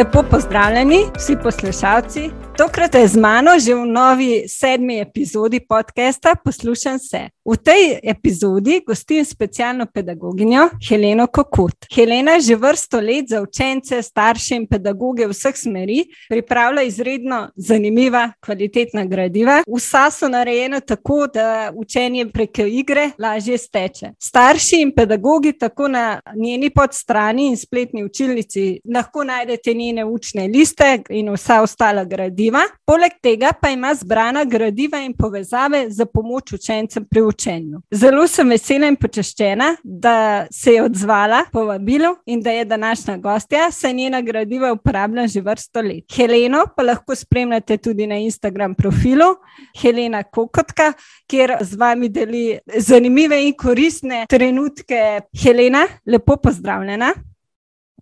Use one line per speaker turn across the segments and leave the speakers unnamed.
Lepo pozdravljeni, vsi poslušalci. Tokrat je z mano že v novi sedmi epizodi podcasta Poslušam se. V tej epizodi gostim specialno pedagoginjo Heleno Kokut. Helena že vrsto let za učence, starše in pedagoge vseh smeri pripravlja izredno zanimiva, kvalitetna gradiva. Vsa so narejena tako, da učenje preko igre lažje steče. Starši in pedagogi tako na njeni podstrani in spletni učilnici lahko najdete njene učne liste in vsa ostala gradiva. Poleg tega pa ima zbrana gradiva in povezave za pomoč učencem pri učenju. Zelo sem vesela in počaščena, da se je odzvala po vabilu in da je današnja gostja, saj njena gradiva uporabljam že vrsto let. Heleno pa lahko spremljate tudi na Instagram profilu Helena Kokotka, kjer z vami deli zanimive in koristne trenutke. Helena, lepo pozdravljena.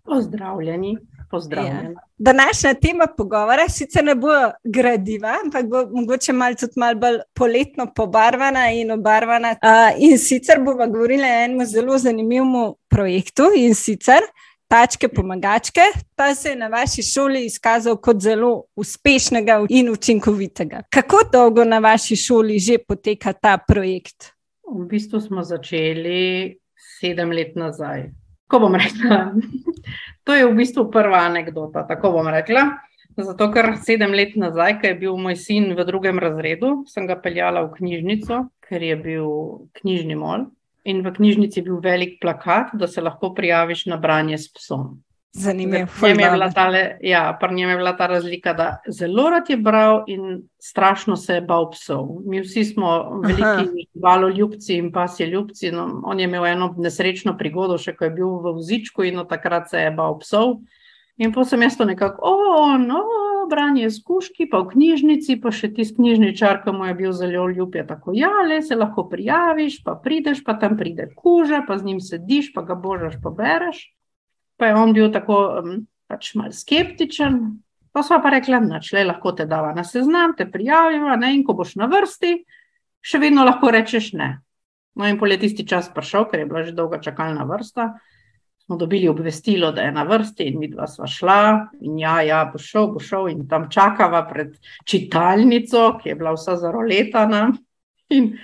Pozdravljeni. Pozdravljena. Ja.
Današnja tema pogovora sicer ne bo gradiva, ampak bo mogoče malo mal bolj poletno pobarvana in obarvana. Uh, in sicer bomo govorili o enem zelo zanimivem projektu in sicer. Tačke pomagačke, pa se je na vaši šoli izkazal kot zelo uspešnega in učinkovitega. Kako dolgo na vaši šoli že poteka ta projekt?
V bistvu smo začeli sedem let nazaj. Ko bom rekla, To je v bistvu prva anekdota, tako bom rekla. Zato, ker sedem let nazaj, ko je bil moj sin v drugem razredu, sem ga peljala v knjižnico, ker je bil knjižni mol. In v knjižnici je bil velik plakat, da se lahko prijaviš na branje s psom.
Zanimivo.
Ja, pri njem je bila ta razlika, da zelo rad je bral in strašno se je bal psov. Mi vsi smo veliki valoljubci in pasje ljubci. No, on je imel eno nesrečno prigodo, še ko je bil v vzičku in od takrat se je bal psov. In potem sem jaz to nekako, o, no, branje z kuški, pa v knjižnici, pa še tisti knjižničar, ki mu je bil zelo ljub, je tako, ja, le se lahko prijaviš, pa prideš, pa tam pride kuža, pa z njim sediš, pa ga božaš, pa bereš pa je on bil tako um, pač malo skeptičen. Pa smo pa rekli, da če lahko te dava na seznam, te prijaviva, ne, in ko boš na vrsti, še vedno lahko rečeš ne. No, in pol je tisti čas prišel, ker je bila že dolga čakalna vrsta. Smo dobili obvestilo, da je na vrsti, in mi dva sva šla, in ja, ja, bo šel, bo šel, in tam čakava pred čitalnico, ki je bila vsa zaroletana. In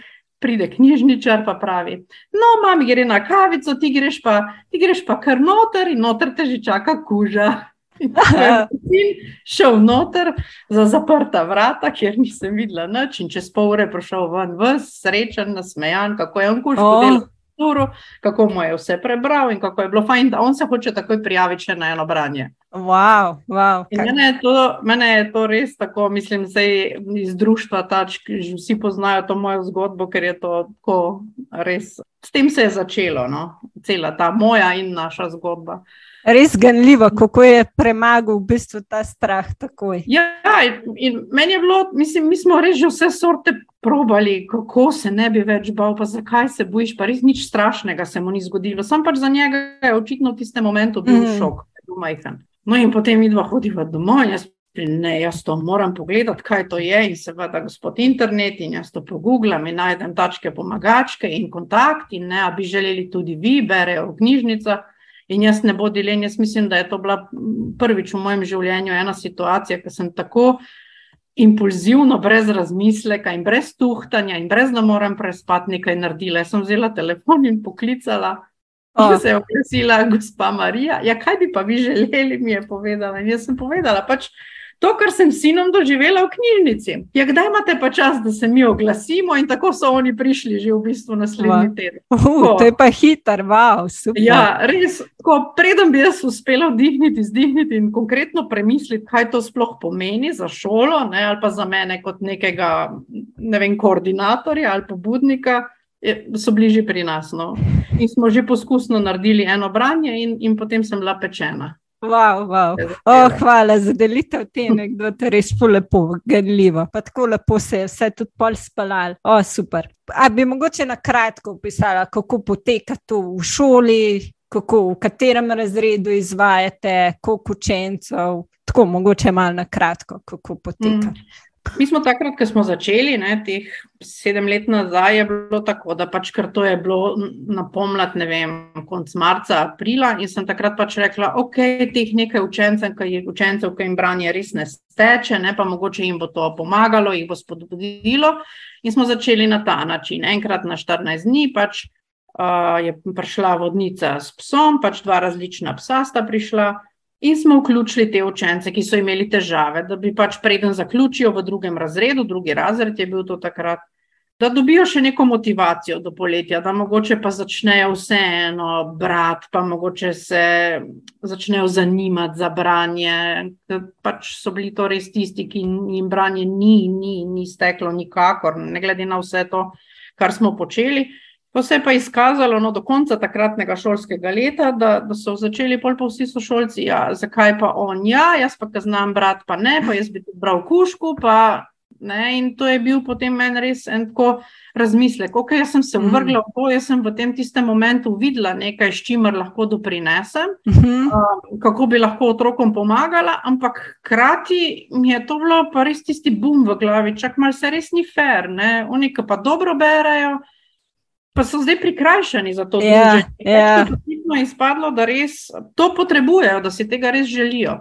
pride knjižničar in pravi: No, mami gre na kavico, ti greš pa, ti greš pa kar noter in noter te že čaka kuža. In šel noter za zaprta vrata, kjer nisem videla nič, in čez pol ure prišel ven, vse srečen, nasmejan, kako je on kužil. Oh strukturo, kako mu je vse prebral in kako je bilo fajn, da on se hoče takoj prijaviti na eno branje.
Wow, wow,
mene, je to, mene je to res tako, mislim, da iz društva tač, vsi poznajo to mojo zgodbo, ker je to tako res. S tem se je začelo, no? cela ta moja in naša zgodba.
Res ganljivo, kako je premagal v bistvu ta strah. Takoj.
Ja, in meni je bilo, mislim, mi smo res že vse sorte probali, kako se ne bi več bal, pa zakaj se bojiš, pa res nič strašnega se mu ni zgodilo. Sam pač za njega je očitno v tistem momentu bil mm. šok, da je bil majhen. No, in potem mi dva hodiva domov. Jaz, ne, jaz to moram pogledati, kaj to je. In seveda, gospod internet, in jaz to pogooglam in najdem tačke pomagačke in kontakt. In ne, bi želeli tudi vi, berejo v knjižnicah. In jaz ne bo delen, jaz mislim, da je to bila prvič v mojem življenju ena situacija, ki sem tako impulzivno, brez razmisleka in brez tuhtanja in brez da moram prespati nekaj naredila. Jaz sem vzela telefon in poklicala. Oh. Se je oglasila gospa Marija. Ja, kaj bi pa vi želeli, mi je povedala. In jaz sem povedala, pač to, kar sem sinom doživela v knjižnici. Ja, kdaj imate pa čas, da se mi oglasimo, in tako so oni prišli že v bistvu naslednji wow. teden.
Uh, to je pa hiter, wow, super.
Ja, res, ko predem bi jaz uspela vdihniti, zdihniti in konkretno premisliti, kaj to sploh pomeni za šolo, ne, ali pa za mene kot nekega ne vem, koordinatorja ali pobudnika. So bližje pri nas. No. In smo že poskusno naredili eno branje, in, in potem sem bila pečena.
Wow, wow. Oh, hvala za delitev te anekdote, res lepo, gledljivo. Pa tako lepo se je vse tudi pol spalal. Oh, super. A bi mogoče na kratko opisala, kako poteka to v šoli, kako, v katerem razredu izvajate, koliko učencev. Tako mogoče malo na kratko, kako poteka. Mm.
Mi smo takrat, ko smo začeli, ne, teh sedem let nazaj, je bilo tako, da pač kar to je bilo na pomlad, ne vem, konc marca, aprila. In sem takrat pač rekla, ok, teh nekaj učencev, ki jih učencev, ki jim branje res ne steče, ne, pa mogoče jim bo to pomagalo, jih bo spodbudilo. In smo začeli na ta način. Enkrat na 14 dni pač uh, je prišla vodnica s psom, pač dva različna psa sta prišla. In smo vključili te učence, ki so imeli težave, da bi pač preden zaključijo v drugem razredu, drugi razred je bil to takrat, da dobijo še neko motivacijo do poletja, da mogoče pa začnejo vseeno brati, pa mogoče se začnejo zanimati za branje. Pač so bili to res tisti, ki jim branje ni, ni, ni steklo nikakor, ne glede na vse to, kar smo počeli. To se je pa izkazalo no, do konca takratnega šolskega leta, da, da so začeli pol pa vsi sošolci, ja, zakaj pa on, ja, jaz pa ga znam brat, pa ne, pa jaz bi tudi bral kušku, pa ne. In to je bil potem meni res en tako razmislek. Ok, jaz sem se vrgla v to, jaz sem v tem tistem momentu videla nekaj, s čimer lahko doprinesem, uh -huh. uh, kako bi lahko otrokom pomagala, ampak hkrati mi je to bilo pa res tisti bum v glavi, čak mal se res ni fair, ne, oni pa dobro berajo pa so zdaj prikrajšani za to, da
ja, ja.
je izpadlo, da res to potrebujejo, da si tega res želijo.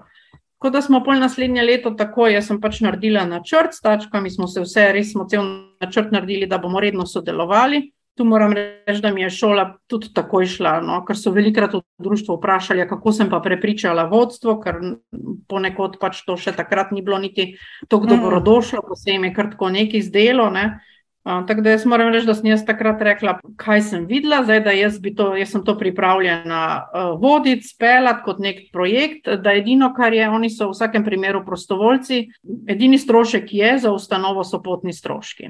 Ko da smo pol naslednje leto tako, jaz sem pač naredila načrt s tačkami, smo se vse, res smo cel načrt naredili, da bomo redno sodelovali. Tu moram reči, da mi je šola tudi tako išla, no? ker so velikrat v društvu vprašali, kako sem pa prepričala vodstvo, ker ponekod pač to še takrat ni bilo niti tako mm. dobrodošlo, ko se jim je kar tako nekaj zdelo. Ne? Tako da jaz moram reči, da sem jaz takrat rekla, kaj sem videla, zdaj da jaz, to, jaz sem to pripravljena uh, voditi, speljati kot nek projekt. Da edino, kar je, oni so v vsakem primeru prostovoljci, edini strošek je za ustanovo so potni stroški.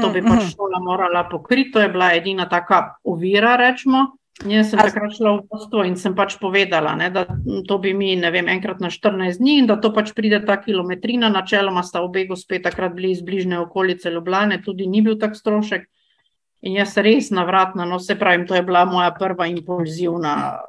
To bi pač šola morala pokriti, to je bila edina taka ovira, rečemo. Jaz sem takrat šla v vodstvo in sem pač povedala, ne, da to bi mi, vem, enkrat na 14 dni in da to pač pride ta kilometrina. Načeloma sta obe gospe takrat bili iz bližnje okolice Ljubljane, tudi ni bil tak strošek. In jaz res navratno, no se pravim, to je bila moja prva impulzivna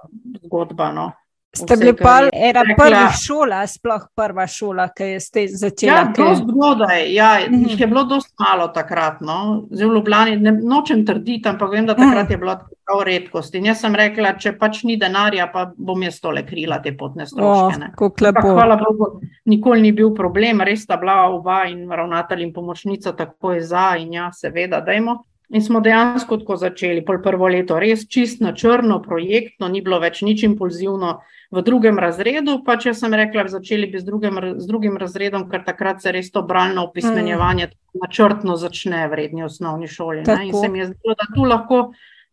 zgodba. No.
Ste bili pa ena prvih šola, sploh prva šola, ki ste začeli?
Ja, zelo zgodaj. Ja, mm -hmm. Je bilo dosti malo takrat. No. Zelo ljubljeni, ne, nočem trditi, ampak vem, da takrat mm. je bilo tako redkost. In jaz sem rekla, če pač ni denarja, pa bom jaz tole krila te potne stroške.
Oh,
hvala Bogu, nikoli ni bil problem, res sta bila oba in ravnatelj in pomočnica tako je za in ja, seveda, dajmo. In smo dejansko tako začeli, pol prvo leto, res čist na črno, projektno, ni bilo več nič impulzivno v drugem razredu. Pa če sem rekla, začeli bi z drugim, z drugim razredom, ker takrat se res to bralno opismenjevanje mm. načrtno začne v redni osnovni šoli. In se mi je zdelo, da tu lahko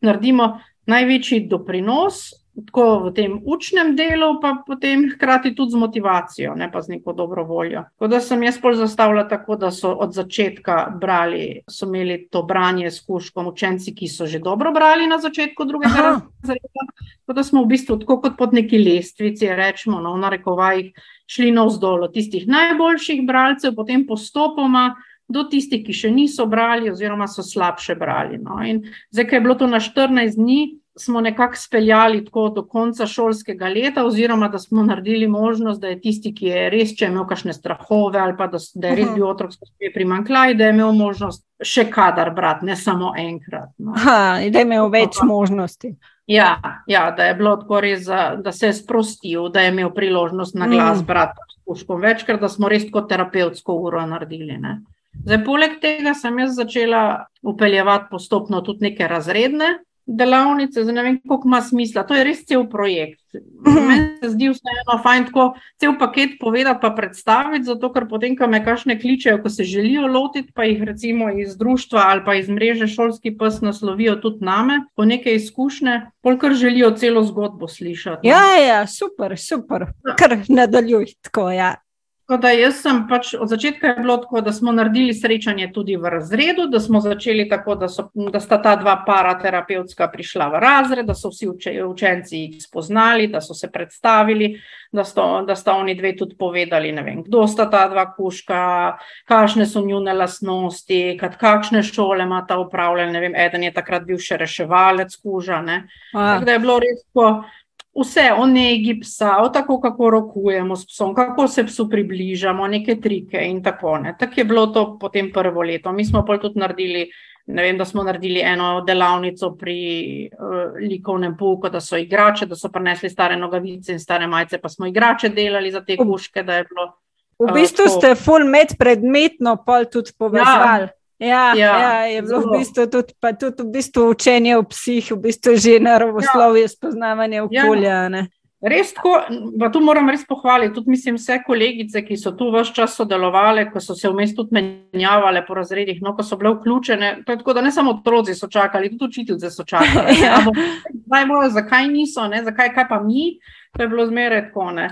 naredimo največji doprinos tako v tem učnem delu, pa potem hkrati tudi z motivacijo, ne pa z neko dobro voljo. Tako da sem jaz pol zastavila tako, da so od začetka brali, so imeli to branje s kuškom učenci, ki so že dobro brali na začetku drugega razreda. Tako da smo v bistvu tako kot pod neki lestvici, rečemo, no, v narekovajih, šli navzdol od tistih najboljših bralcev, potem postopoma. Do tistih, ki še niso brali, oziroma so slabše brali. No. Zdaj, ki je bilo to na 14 dni, smo nekako speljali tako do konca šolskega leta, oziroma da smo naredili možnost, da je tisti, ki je res, če je imel kakšne strahove ali pa da, da je res bil otrok, je primankljaj, da je imel možnost še kadar brati, ne samo enkrat.
No. Ha, da je imel več možnosti.
Ja, ja, da je bilo tako res, da se je sprostil, da je imel priložnost na glas mm. brati s puškom večkrat, da smo res kot terapevtsko uro naredili. Ne. Zdaj, poleg tega sem jaz začela upeljevati postopno tudi neke razredne delavnice, zdaj ne vem, koliko ima smisla. To je res cel projekt. Mhm. Meni se zdi vseeno fajn tako cel paket povedati, pa predstaviti, zato ker potem, ko me kašne kličejo, ko se želijo lotiti, pa jih recimo iz društva ali pa iz mreže šolski pes naslovijo tudi name, po neke izkušnje, polkar želijo celo zgodbo slišati.
Ja, ja, super, super, kar nadaljuj tako, ja.
Da jaz sem pač od začetka je bilo tako, da smo naredili srečanje tudi v razredu, da smo začeli tako, da, so, da sta ta dva paraterapevtska prišla v razred, da so vsi uče, učenci jih spoznali, da so se predstavili, da, sto, da sta oni dve tudi povedali, vem, kdo sta ta dva kuška, kakšne so njune lasnosti, kad, kakšne šole ima ta upravljanje. Eden je takrat bil še reševalec kuža. Tako da je bilo res tako vse o negi psa, o tako, kako rokujemo s psom, kako se psu približamo, neke trike in tako naprej. Tako je bilo to potem prvo leto. Mi smo pa tudi naredili. Ne vem, da smo naredili eno delavnico pri uh, likovnem pouku, da so igrače, da so prinesli stare nogavice in stare majice, pa smo igrače delali za te kuške. Bilo,
v bistvu uh, ste full medpredmetno pol tudi povezali. Ja, ja, ja, ja, je bilo zelo. v bistvu tudi, tudi v bistvu učenje o psih, v bistvu že naravoslovje, ja. spoznavanje okolja. Ja.
Res tako, pa tu moram res pohvaliti tudi mislim, vse kolegice, ki so tu vse čas sodelovali, ko so se vmes tudi menjavale po razredih, no, ko so bile vključene. Tako da ne samo otroci so čakali, tudi učiteljice so čakali. ja. Bojo, zakaj niso, ne? zakaj pa mi, to je bilo zmeraj tako. Ne?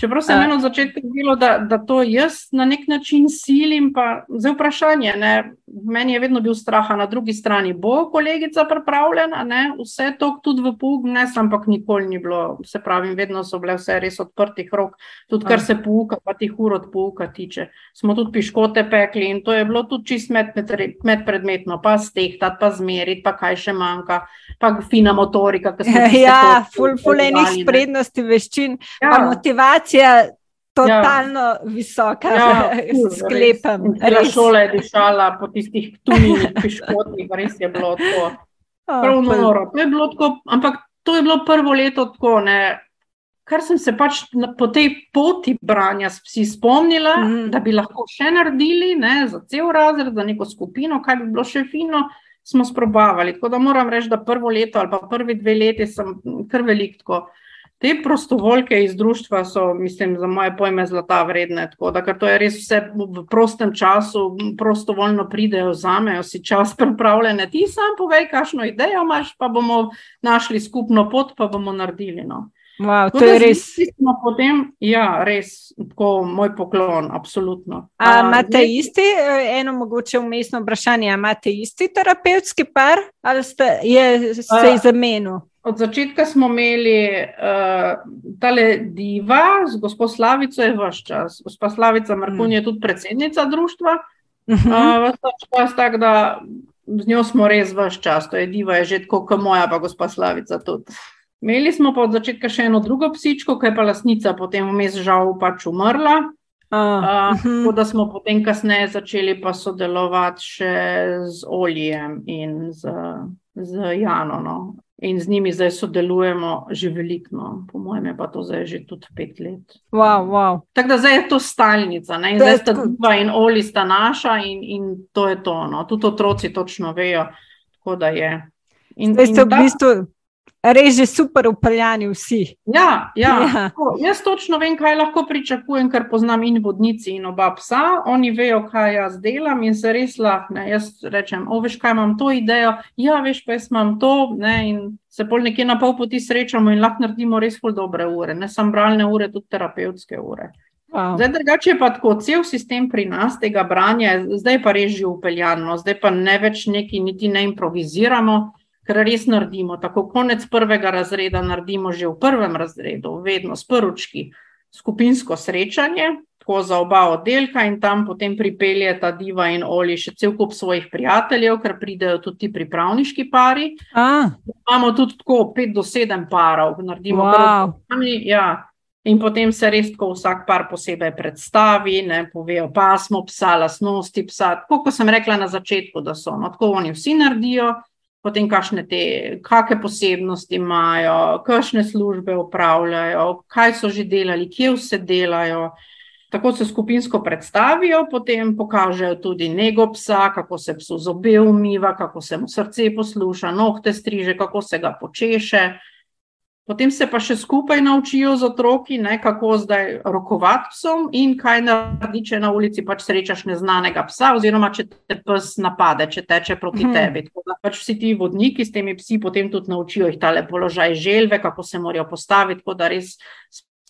Čeprav se meni od začetka zdelo, da, da to jaz na nek način silim, pa za vprašanje. Ne, meni je vedno bil strah, na drugi strani bo kolegica pripravljena, ne, vse to tudi v pug, ne, ampak nikoli ni bilo. Se pravi, vedno so bile vse res odprtih rok, tudi kar se pouka, pa tih ur od pouka tiče. Smo tudi piškote pekli in to je bilo tudi čist med, med, med predmetno, pa stehtati, pa zmeriti, pa kaj še manjka, pa fina motorika.
Ja, ful, ful enih sprednosti, veščin, ja. pa motivacija motivacija totalno ja. visoka, ja, sklepam.
Res. Šola je dišala po tistih tunih piškotih, res je bilo to. Prav noro. To je bilo tako, ampak to je bilo prvo leto tako, ne. Kar sem se pač po tej poti branja si spomnila, mm. da bi lahko še naredili ne, za cel razred, za neko skupino, kaj bi bilo še fino, smo sprobavali. Tako da moram reči, da prvo leto ali pa prvi dve leti sem kar veliko. Te prostovoljke iz društva so, mislim, za moje pojme zlata vredne. Tako da, ker to je res vse v prostem času, prostovoljno pridejo, vzamejo si čas pripravljene. Ti sam povej, kakšno idejo imaš, pa bomo našli skupno pot, pa bomo naredili. No.
Wow, to je res.
Potem, ja, res, tako moj poklon, absolutno.
Imate isti, eh, eno mogoče umestno vprašanje, imate isti terapevtski par ali ste, je se izmenil?
Od začetka smo imeli uh, tale diva, z gospod Slavico je vse čas. Gospa Slavica Markun je tudi predsednica društva. Uh, čas, tak, da, z njo smo res vse čas, to je diva, je že tako kot moja, pa gospa Slavica tudi. Imeli smo pa od začetka še eno drugo psičko, ki je pa lasnica, potem vmes žal pač umrla. Uh, uh, tako da smo potem kasneje začeli pa sodelovati še z Olijem in z, z Janom. No. In z njimi zdaj sodelujemo že veliko, no. po mojem, je pa to zdaj že tudi pet let.
Wow, wow.
Tako da zdaj je to stalnica, ne? in zdaj sta dva in oli sta naša, in, in to je to. No. Tudi otroci točno vejo, tako da je.
In, zdaj ste in v bistvu res že super upeljani vsi.
Ja, ja. ja. Jaz točno vem, kaj lahko pričakujem, ker poznam in vodnici, in oba psa. Oni vejo, kaj jaz delam in se res lahne. Jaz rečem, o, veš, kaj imam to idejo, ja, veš, pa jaz imam to. Ne, in se pol nekje na pol poti srečamo in lahko naredimo res pol dobre ure, ne samo bralne ure, tudi terapevtske ure. Wow. Zdaj, drugače je pa tako, cel sistem pri nas tega branja, zdaj pa res že upeljano, zdaj pa ne več neki, niti ne improviziramo ker res naredimo. Tako konec prvega razreda naredimo že v prvem razredu, vedno s prvočki, skupinsko srečanje. Za oba oddelka, in tam potem pripelje ta diva in oli še cel kup svojih prijateljev, ker pridejo tudi ti pripravniški pari. A. Imamo tudi tako 5 do 7 parov, naredimo
wow.
prvi. Ja. In potem se res tako vsak par posebej predstavi, ne povejo pasmo psa, lasnosti psa. Tako kot sem rekla na začetku, da so. No, tako oni vsi naredijo, potem kakšne te, kakšne posebnosti imajo, kakšne službe upravljajo, kaj so že delali, kje vse delajo. Tako se skupinsko predstavijo, potem pokažejo tudi nego psa, kako se psu zobe umiva, kako se mu srce posluša, nohte striže, kako se ga počeše. Potem se pa še skupaj naučijo z otroki, ne, kako zdaj rokovati psom in kaj narediti, če na ulici pač srečaš neznanega psa, oziroma če te pes napade, če teče proti hmm. tebi. Tako da pač vsi ti vodniki s temi psi potem tudi naučijo jih tale položaj želve, kako se morajo postaviti, tako da res.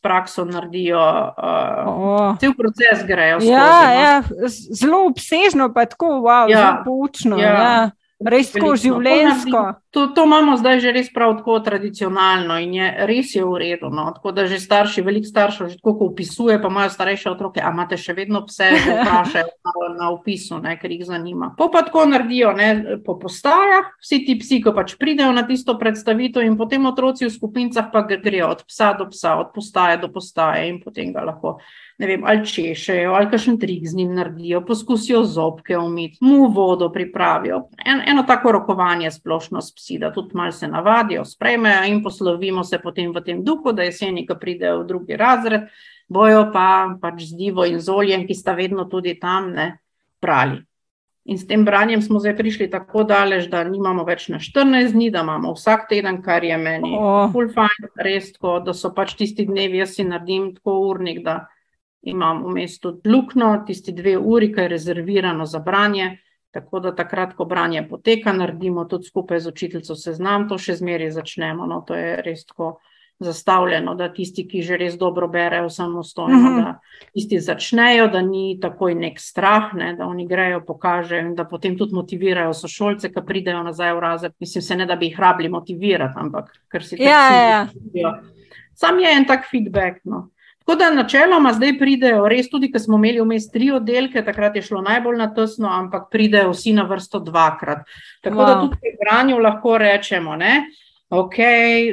Prakso naredijo, uh, oh. cel proces grejo.
Ja, skozi, no? ja, zelo obsežno, pa tako, wow, ja, zelo poučno. Ja. Ja. Res tako življensko.
To, to imamo zdaj že res prav tako tradicionalno in je res je v redu. No? Tako da že starši, veliko staršev, že tako opisuje, pa imajo starejše otroke, a imate še vedno pse, da vprašajo na, opisu, ne, ker jih zanima. Po pa tako naredijo ne, po postajah, vsi ti psi, ko pač pridejo na tisto predstavitev in potem otroci v skupincah pa grejo od psa do psa, od postaje do postaje in potem ga lahko ne vem, ali češejo, ali kakšen trik z njim naredijo, poskusijo zobke umiti, mu vodo pripravijo. En, eno tako rokovanje splošno s psi, da tudi malo se navadijo, sprejmejo in poslovimo se potem v tem duhu, da jeseni, ko pridejo v drugi razred, bojo pa pač z divo in z oljem, ki sta vedno tudi tam, ne, brali. In s tem branjem smo zdaj prišli tako daleč, da nimamo več na 14 dni, da imamo vsak teden, kar je meni oh. full fine, res tako, da so pač tisti dnevi, jaz si naredim tako urnik, da imam v mestu luknjo, tisti dve uri, ki je rezervirano za branje. Tako da takrat, ko branje poteka, naredimo tudi skupaj z učiteljico seznam, to še zmeraj začnemo. No, to je res tako zastavljeno, da tisti, ki že res dobro berejo samostojno, mm -hmm. da tisti začnejo, da ni takoj nek strah, ne, da oni grejo, pokažejo in da potem tudi motivirajo sošolce, ki pridejo nazaj v razred. Mislim, se ne da bi jih rabili motivirati, ampak ker si tam.
Ja, ja, ja.
Sam je en tak feedback. No. Tako da načeloma zdaj pridejo, res tudi, ker smo imeli vmes tri oddelke, takrat je šlo najbolj na tesno, ampak pridejo vsi na vrsto dvakrat. Tako wow. da tudi pri branju lahko rečemo, ne. Ok,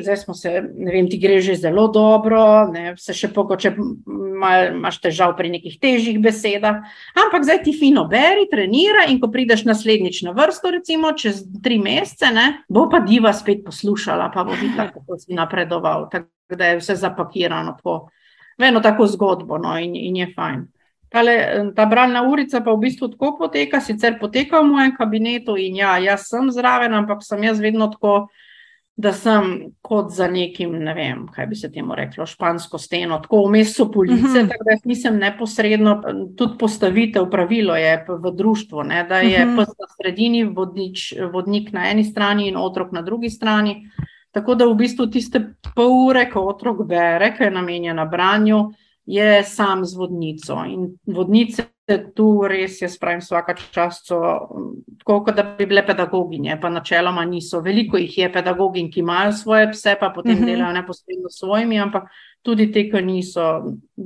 zdaj smo se, ne vem, ti gre že zelo dobro, ne, se še pokoče, imaš težav pri nekih težjih besedah, ampak zdaj ti fino beri, trenira in ko prideš naslednjič na vrsto, recimo čez tri mesece, ne, bo pa diva spet poslušala, pa bo videla, kako si napredoval, tako da je vse zapakirano po v eno tako zgodbo no, in, in je fajn. Tale, ta bralna urica pa v bistvu tako poteka, sicer poteka v mojem kabinetu in ja, jaz sem zraven, ampak sem jaz vedno tako, da sem kot za nekim, ne vem, kaj bi se temu reklo, špansko steno, tako vmes so police, uh mhm. -huh. tako da jaz nisem neposredno, tudi postavitev pravilo je v društvu, ne, da je uh mhm. -huh. na sredini vodnič, vodnik na eni strani in otrok na drugi strani. Tako da v bistvu tiste pol ure, ko otrok bere, ki je namenjena branju, je sam z vodnico. In vodnice tu res, jaz pravim, vsaka čast so, tako da bi bile pedagoginje, pa načeloma niso. Veliko jih je pedagogin, ki imajo svoje pse, pa potem uh mhm. -huh. delajo neposredno s svojimi, ampak tudi te, ki niso,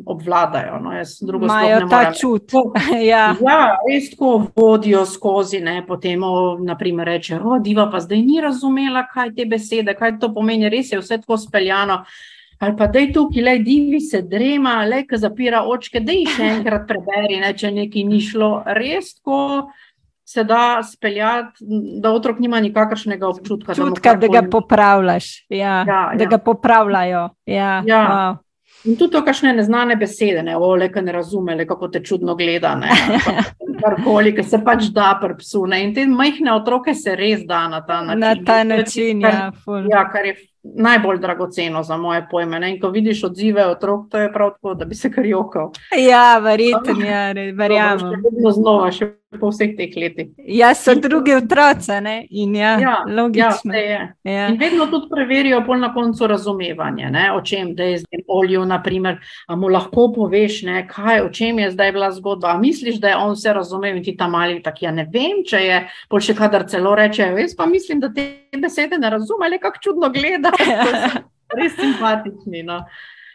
obvladajo. No,
Imajo ta čut.
ja. ja, res tako vodijo skozi, ne, potem naprimer reče, o, diva pa zdaj ni razumela, kaj te besede, kaj to pomeni, res je vse tako speljano. Ali pa da je tukaj, le divi se drema, le ki zapira očke, da jih še enkrat preberi, ne, če nekaj ni šlo. Res tako se da speljati, da otrok nima nikakršnega občutka.
Čutka, da, da ga popravljaš, ja, ja, da ja. ga popravljajo. Ja,
ja. Wow. In tudi to, kakšne neznane besede, ne, ole, ki ne razume, le, kako te čudno gleda. Karkoli, ki se pač da pri psu. Ne. In te majhne otroke se res da na ta način.
Na ta način,
kar, ja. ja kar je najbolj dragoceno za moje pojme. Ne? In ko vidiš odzive otrok, to je prav tako, da bi se kar jokal.
Ja, verjetno, ja, verjamem.
Vedno znova, še po vseh teh letih.
Ja, so druge otroce, ne? In ja, ja logično.
Ja, ja. In vedno tudi preverijo pol na koncu razumevanje, ne? o čem, da je zdaj olju, naprimer, a mu lahko poveš, ne? kaj, o čem je zdaj bila zgodba. A misliš, da je on vse razumel in ti tam mali tak, ja ne vem, če je, pol še kadar celo reče, jaz pa mislim, da te besede ne razume, le kako čudno gleda. Res simpatični. No.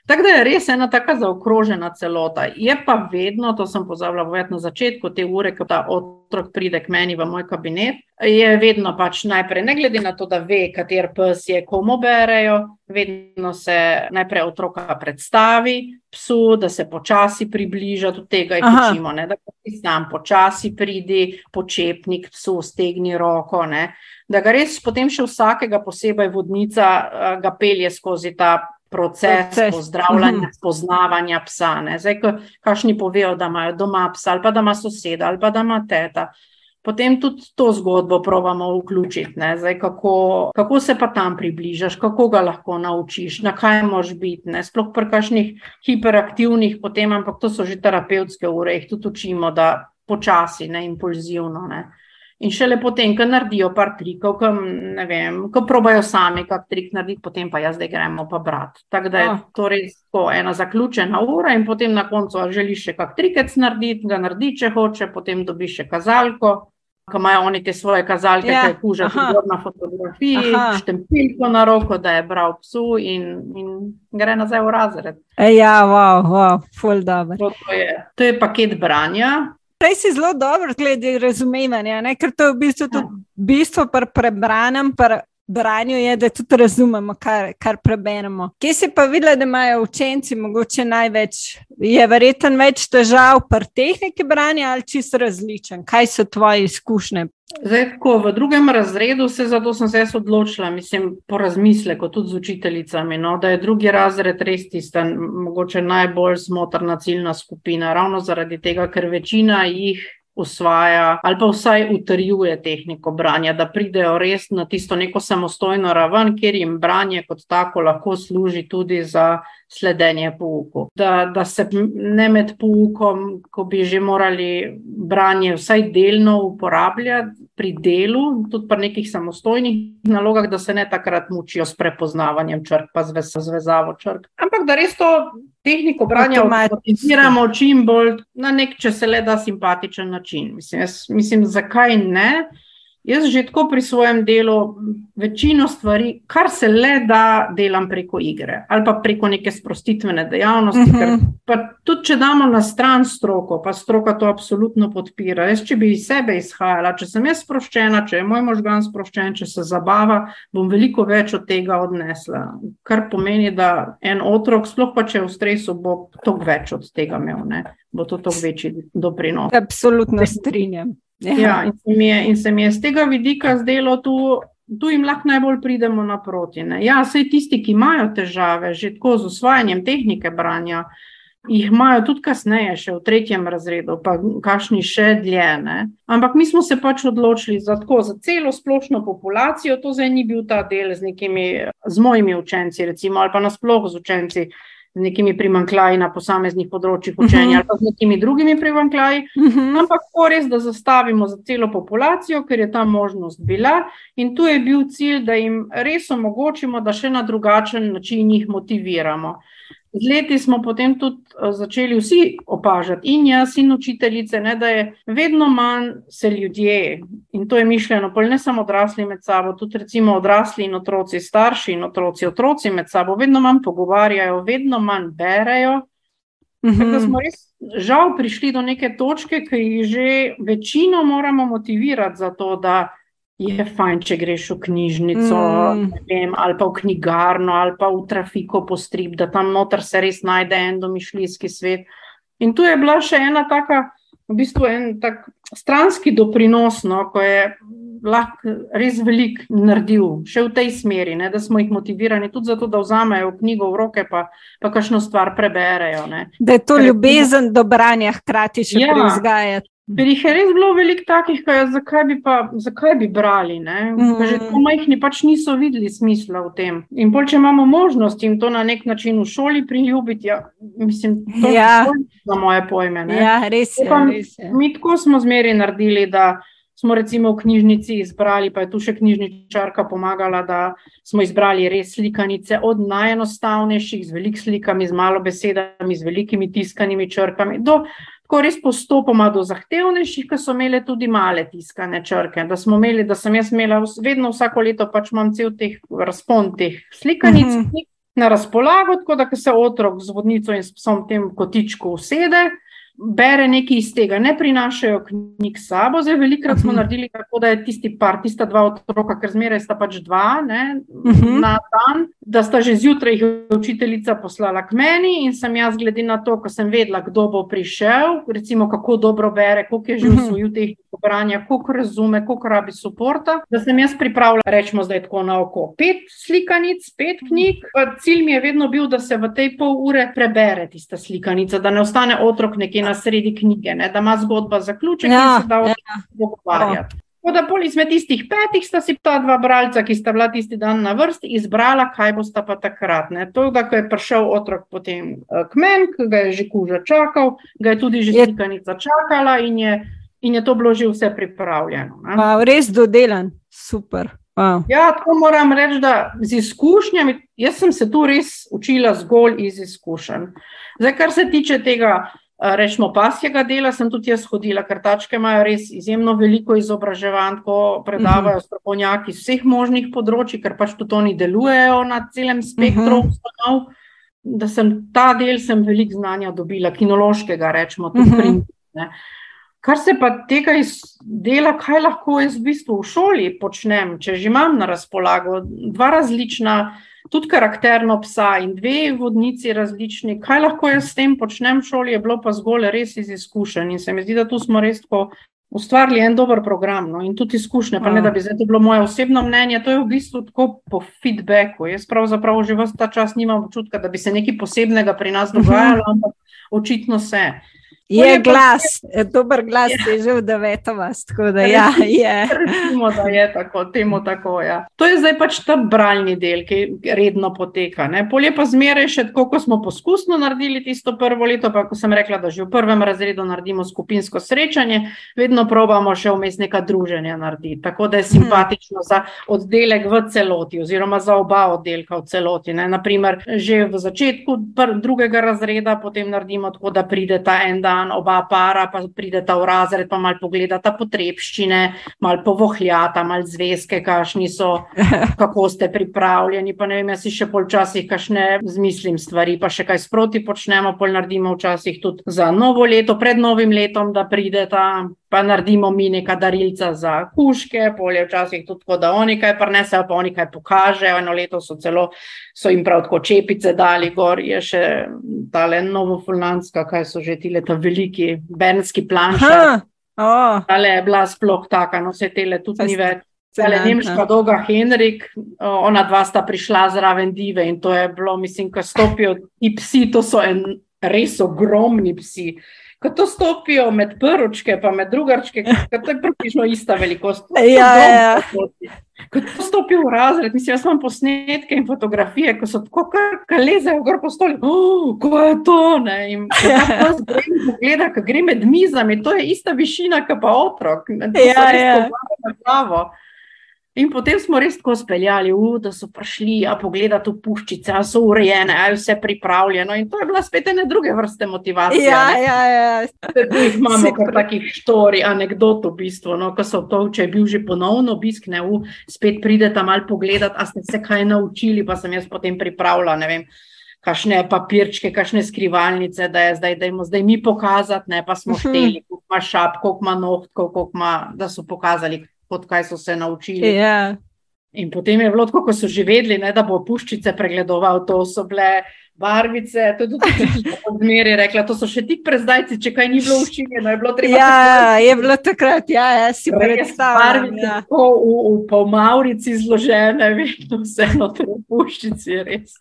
Tako da je res ena tako zaokrožena celota. Je pa vedno, to sem pozabila povedati na začetku te ure, ko ta otrok pride k meni v moj kabinet, je vedno pač najprej, ne glede na to, da ve, kater pes je, komu berejo, vedno se najprej otroka predstavi psu, da se počasi približa do tega in učimo, da ti sam počasi pridi, počepnik psu, stegni roko. Ne? Da ga res potem še vsakega posebej vodnica uh, ga pelje skozi ta proces, proces. pozdravljanja, mhm. spoznavanja psa. Ne. Zdaj, ko kašni povejo, da imajo doma psa, ali pa da ima soseda, ali pa da ima teta. Potem tudi to zgodbo pravimo vključiti, Zdaj, kako, kako se pa tam približaš, kako ga lahko naučiš, na kaj moš biti. Ne? Sploh pri kakšnih hiperaktivnih, potem, ampak to so že terapevtske ure, jih tudi učimo, da počasi, ne impulzivno. Ne? In šele potem, ko naredijo par trikov, ko, vem, ko probajo sami, kak trik narediti, potem pa jaz zdaj gremo pa brat. Tako da je oh. to res tako ena zaključena ura in potem na koncu, želiš še kak trikec narediti, ga naredi, če hoče, potem dobiš še kazalko ko imajo oni te svoje kazalke,
Ja,
ki je kuža, na fotografiji,
Aha.
štempilko na roko, da je bral psu in, in gre nazaj v razred.
E, ja, wow, wow, full dobro.
To, to, je, to je paket branja.
Prej si zelo dobro glede razumevanja, ne? ker to je v bistvu tudi bistvo pri prebranem, pri branju je, da tudi razumemo, kar, kar preberemo. Kje si pa videla, da imajo učenci mogoče največ, je verjetno več težav pri tehniki branja ali čisto različen? Kaj so tvoje izkušnje?
Zdaj, ko v drugem razredu se zato sem se odločila, mislim, po razmisleku, tudi z učiteljicami, no, da je drugi razred res tista mogoče najbolj smotrna ciljna skupina, ravno zaradi tega, ker večina jih usvaja ali pa vsaj utrjuje tehniko branja, da pridejo res na tisto neko samostojno raven, kjer jim branje kot tako lahko služi tudi za sledenje pouku. Da, da se ne med poukom, ko bi že morali branje vsaj delno uporabljati pri delu, tudi pri nekih samostojnih nalogah, da se ne takrat mučijo s prepoznavanjem črk, pa z vezavo črk. Ampak da res to tehniko branja optimiziramo čim bolj na nek, če se le da, simpatičen način. Mislim, jaz, mislim zakaj ne? Jaz že tako pri svojem delu večino stvari, kar se le da, delam preko igre ali pa preko neke sprostitvene dejavnosti. Uh -huh. ker, tudi, če damo na stran stroko, pa stroka to absolutno podpira. Jaz, če bi iz sebe izhajala, če sem jaz sproščena, če je moj možgan sproščen, če se zabava, bom veliko več od tega odnesla. Kar pomeni, da en otrok, sploh pa če je v stresu, bo toliko več od tega imel, ne? bo to toliko večji doprinos.
Absolutno strinjam.
Ja, ja in, se je, in se mi je z tega vidika zdelo, tu, tu jim lahko najbolj pridemo naproti. Ne. Ja, vse tisti, ki imajo težave že tako z usvajanjem tehnike branja, jih imajo tudi kasneje, še v tretjem razredu, pa kakšni še dlje. Ne. Ampak mi smo se pač odločili za, tako, za celo splošno populacijo, to zdaj ni bil ta del z, nekimi, z mojimi učenci, recimo, ali pa nasploh z učenci z nekimi primankljaji na posameznih področjih učenja, uh -huh. ali pa z nekimi drugimi primankljaji, uh -huh. ampak tako res, da zastavimo za celo populacijo, ker je ta možnost bila. In tu je bil cilj, da jim res omogočimo, da še na drugačen način jih motiviramo. Z leti smo potem tudi začeli vsi opažati, in jaz, in učiteljice, ne, da je vedno manj se ljudje, in to je mišljeno, ne samo odrasli med sabo, tudi recimo odrasli in otroci, starši in otroci, otroci med sabo, vedno manj pogovarjajo, vedno manj berejo. Uh -huh. Da smo res žal prišli do neke točke, ki jih že večino moramo motivirati za to, da je fajn, če greš v knjižnico mm. vem, ali pa v knjigarno ali pa v trafiko po strip, da tam noter se res najde en domišljijski svet. In tu je bila še ena taka, v bistvu en tak stranski doprinos, no, ko je lahko res velik naredil, še v tej smeri, ne, da smo jih motivirani tudi zato, da vzamejo knjigo v roke pa, pa kakšno stvar preberejo. Ne.
Da je to Ker, ljubezen do branja hkrati še ja. prizgajati.
Ker jih je res bilo veliko takih, kaj, zakaj, bi pa, zakaj bi brali. Mm. Že tako majhni pač niso videli smisla v tem. In bolj, če imamo možnost jim to na nek način v šoli priljubiti, ja, mislim, to
ja.
je za moje pojme. Ne?
Ja, res je.
Pa,
res je.
Mi tako smo zmeri naredili, da smo recimo v knjižnici izbrali, pa je tu še knjižničarka pomagala, da smo izbrali res slikanice od najenostavnejših, z velikimi slikami, z malo besedami, z velikimi tiskanimi črkami. Do, Tako res postopoma do zahtevnejših, ki so imeli tudi male tiskane črke. Da smo imeli, da sem jaz imela vedno vsako leto, pač imam cel teh razpon teh slikanic uh -huh. na razpolago, tako da se otrok z vodnico in s psom v tem kotičku usede, bere nekaj iz tega, ne prinašajo knjig s sabo. Zdaj, velikrat smo uh -huh. naredili tako, da je tisti par, tista dva otroka, ker zmeraj sta pač dva ne, uh -huh. na dan, da sta že zjutraj jih učiteljica poslala k meni in sem jaz, glede na to, ko sem vedela, kdo bo prišel, recimo kako dobro bere, koliko je že usvojil uh -huh. tehniko branja, koliko razume, koliko rabi suporta, da sem jaz pripravila, rečemo zdaj tako na oko, pet slikanic, pet knjig. Cilj mi je vedno bil, da se v tej pol ure prebere tista slikanica, da ne ostane otrok nekje na sredi knjige, ne, da ima zgodba zaključek ja, in se da ja. pogovarjati. Tako da pol izmed tistih petih sta si ta dva bralca, ki sta bila tisti dan na vrsti, izbrala, kaj bosta pa takrat. Ne. To, da ko je prišel otrok potem k meni, ki ga je že kuža čakal, ga je tudi že slikanica čakala in je, in je to bilo že vse pripravljeno.
Wow, res dodelan, super. Wow.
Ja, tako moram reči, da z izkušnjami, jaz sem se tu res učila zgolj iz izkušenj. Zdaj, kar se tiče tega rečemo, pasjega dela sem tudi jaz hodila, ker tačke imajo res izjemno veliko izobraževanj, ko predavajo mhm. strokovnjaki z vseh možnih področji, ker pač tudi oni delujejo na celem spektru mhm. ustanov. Uh -huh. Da sem ta del, sem veliko znanja dobila, kinološkega, rečemo, tudi uh -huh. pri. Kar se pa tega dela, kaj lahko jaz v bistvu v šoli počnem, če že imam na razpolago dva različna tudi karakterno psa in dve vodnici različni. Kaj lahko jaz s tem počnem v šoli, je bilo pa zgolj res iz izkušenj. In se mi zdi, da tu smo res tako ustvarili en dober program. No? In tudi izkušnje, pa ne da bi zdaj to bilo moje osebno mnenje, to je v bistvu tako po feedbacku. Jaz pravzaprav že vse ta čas nimam občutka, da bi se nekaj posebnega pri nas dogajalo, ampak očitno se.
Je glas, je dober glas, je že v deveto vas. Da, ja, je.
Recimo, da je tako, temu tako. Ja. To je zdaj pač ta bralni del, ki redno poteka. Ne. Polje pa zmeraj še tako, ko smo poskusno naredili tisto prvo leto, pa ko sem rekla, da že v prvem razredu naredimo skupinsko srečanje, vedno probamo še vmes neka druženja narediti. Tako da je hmm. simpatično hmm. za oddelek v celoti, oziroma za oba oddelka v celoti. Ne. Naprimer, že v začetku drugega razreda potem naredimo tako, da pride ta en dan dan, oba para pa prideta v razred, pa malo pogledata potrebščine, malo povohljata, malo zvezke, kakšni so, kako ste pripravljeni. Pa ne vem, jaz si še polčasih kašne zmislim stvari, pa še kaj sproti počnemo, pol naredimo včasih tudi za novo leto, pred novim letom, da prideta pa naredimo mi neka darilca za kuške, polje včasih tudi tako, da oni kaj prenesejo, pa oni kaj pokažejo. Eno leto so celo, so jim prav tako čepice dali gor, je še tale novofulnanska, kaj so že ti leta veliki, benski planša. Oh. Tale je bila sploh taka, no vse tele tudi ni več. Cele nemška dolga Henrik, ona dva sta prišla zraven dive in to je bilo, mislim, ko stopijo ti psi, to so en, res ogromni psi ko to stopijo med prvočke, pa med drugačke, to je približno ista velikost.
Ja, ja.
Ko to stopijo v razred, mislim, jaz imam posnetke in fotografije, ko so tako kar lezejo gor po stoli. Oh, ko je to? Ne? In tako zgledam, pogleda, ko gre med mizami, to je ista višina, kot pa otrok. Ja, ja. In potem smo res tako speljali, uh, da so prišli, a pogledati v puščice, a so urejene, a je vse pripravljeno. In to je bila spet ena druge vrste motivacije.
Ja, ne? ja, ja.
Tu imamo kar takih štori, anegdot v bistvu, no, ko so to, če je bil že ponovno obisk, ne, uh, spet pridete mal pogledati, a ste se kaj naučili, pa sem jaz potem pripravila, ne vem. Kakšne papirčke, kakšne skrivalnice, da je zdaj, da jim zdaj mi pokazati, ne pa smo mhm. šteli, koliko ima šap, koliko ima nohtkov, koliko ima, da so pokazali, kot kaj so se naučili.
Ja.
In potem je bilo tako, ko so že vedeli, ne, da bo puščice pregledoval, to so bile barvice. To je tudi odmeri rekla, to so še tik pred zdajci, če kaj ni bilo učinjeno. Je bilo treba.
Ja, takrat, je bilo takrat, ja, ja si predstavljam.
Barvice ja. v, v, v maurici zložene, vedno vseeno te puščice, res.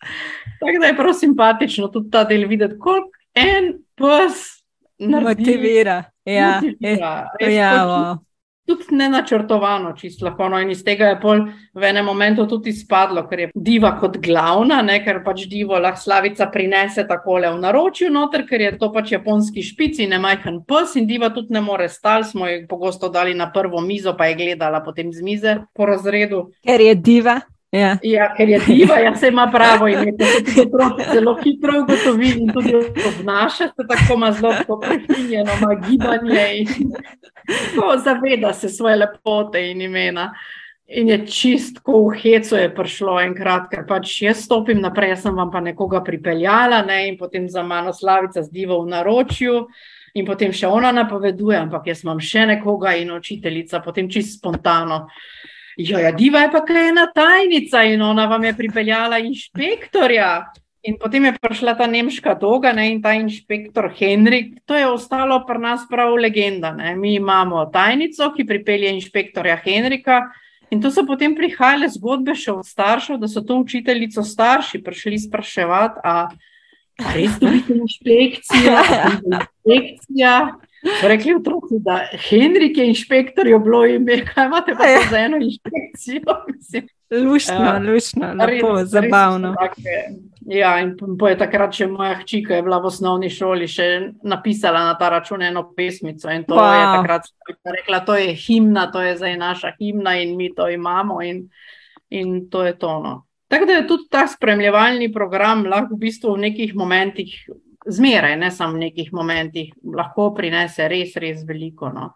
Tako da je prav simpatično tudi ta del videti, koliko en pes
motivira. Ja, motivira.
Je, ja, tudi ne načrtovano, čisto lahko. No, in iz tega je pol v enem momentu tudi izpadlo, ker je diva kot glavna, ne, ker pač divo lahko slavica prinese takole v naročju, noter, ker je to pač japonski špici, ne majhen pes in diva tudi ne more stal. Smo jih pogosto dali na prvo mizo, pa je gledala potem z mize po razredu.
Ker je diva. Ja.
ja, ker je diva, ja se ima pravo ime, da se ti otroci zelo hitro ugotovi in tudi obnaša se tako ima zelo prefinjeno, ima gibanje in tako zaveda se svoje lepote in imena. In je čistko v hecu je prišlo enkrat, ker pač jaz stopim naprej, jaz sem vam pa nekoga pripeljala ne, in potem za mano slavica zdiva v naročju. In potem še ona napoveduje, ampak jaz imam še nekoga in učiteljica, potem čisto spontano. Jo, ja, diva je pa kaj ena tajnica in ona vam je pripeljala inšpektorja. In potem je prišla ta nemška doga ne, in ta inšpektor Henrik. To je ostalo pri nas prav legenda. Ne. Mi imamo tajnico, ki pripelje inšpektorja Henrika. In to so potem prihajale zgodbe še od staršev, da so to učiteljico starši prišli spraševati, a res dobite inšpekcijo? inšpekcija. Rekli otroci, da Henrik je inšpektor, je bilo ime, kaj imate pa za eno inšpekcijo.
Lušno, ja. lušno, lepo, res, zabavno.
Res ja, in po je takrat še moja hčika, je bila v osnovni šoli, še napisala na ta račun eno pesmico. In to wow. je takrat rekla, to je himna, to je zdaj naša himna in mi to imamo in, in to je tono. Tako da je tudi ta spremljevalni program lahko v bistvu v nekih momentih zmeraj, ne samo v nekih momentih, lahko prinese res, res veliko. No.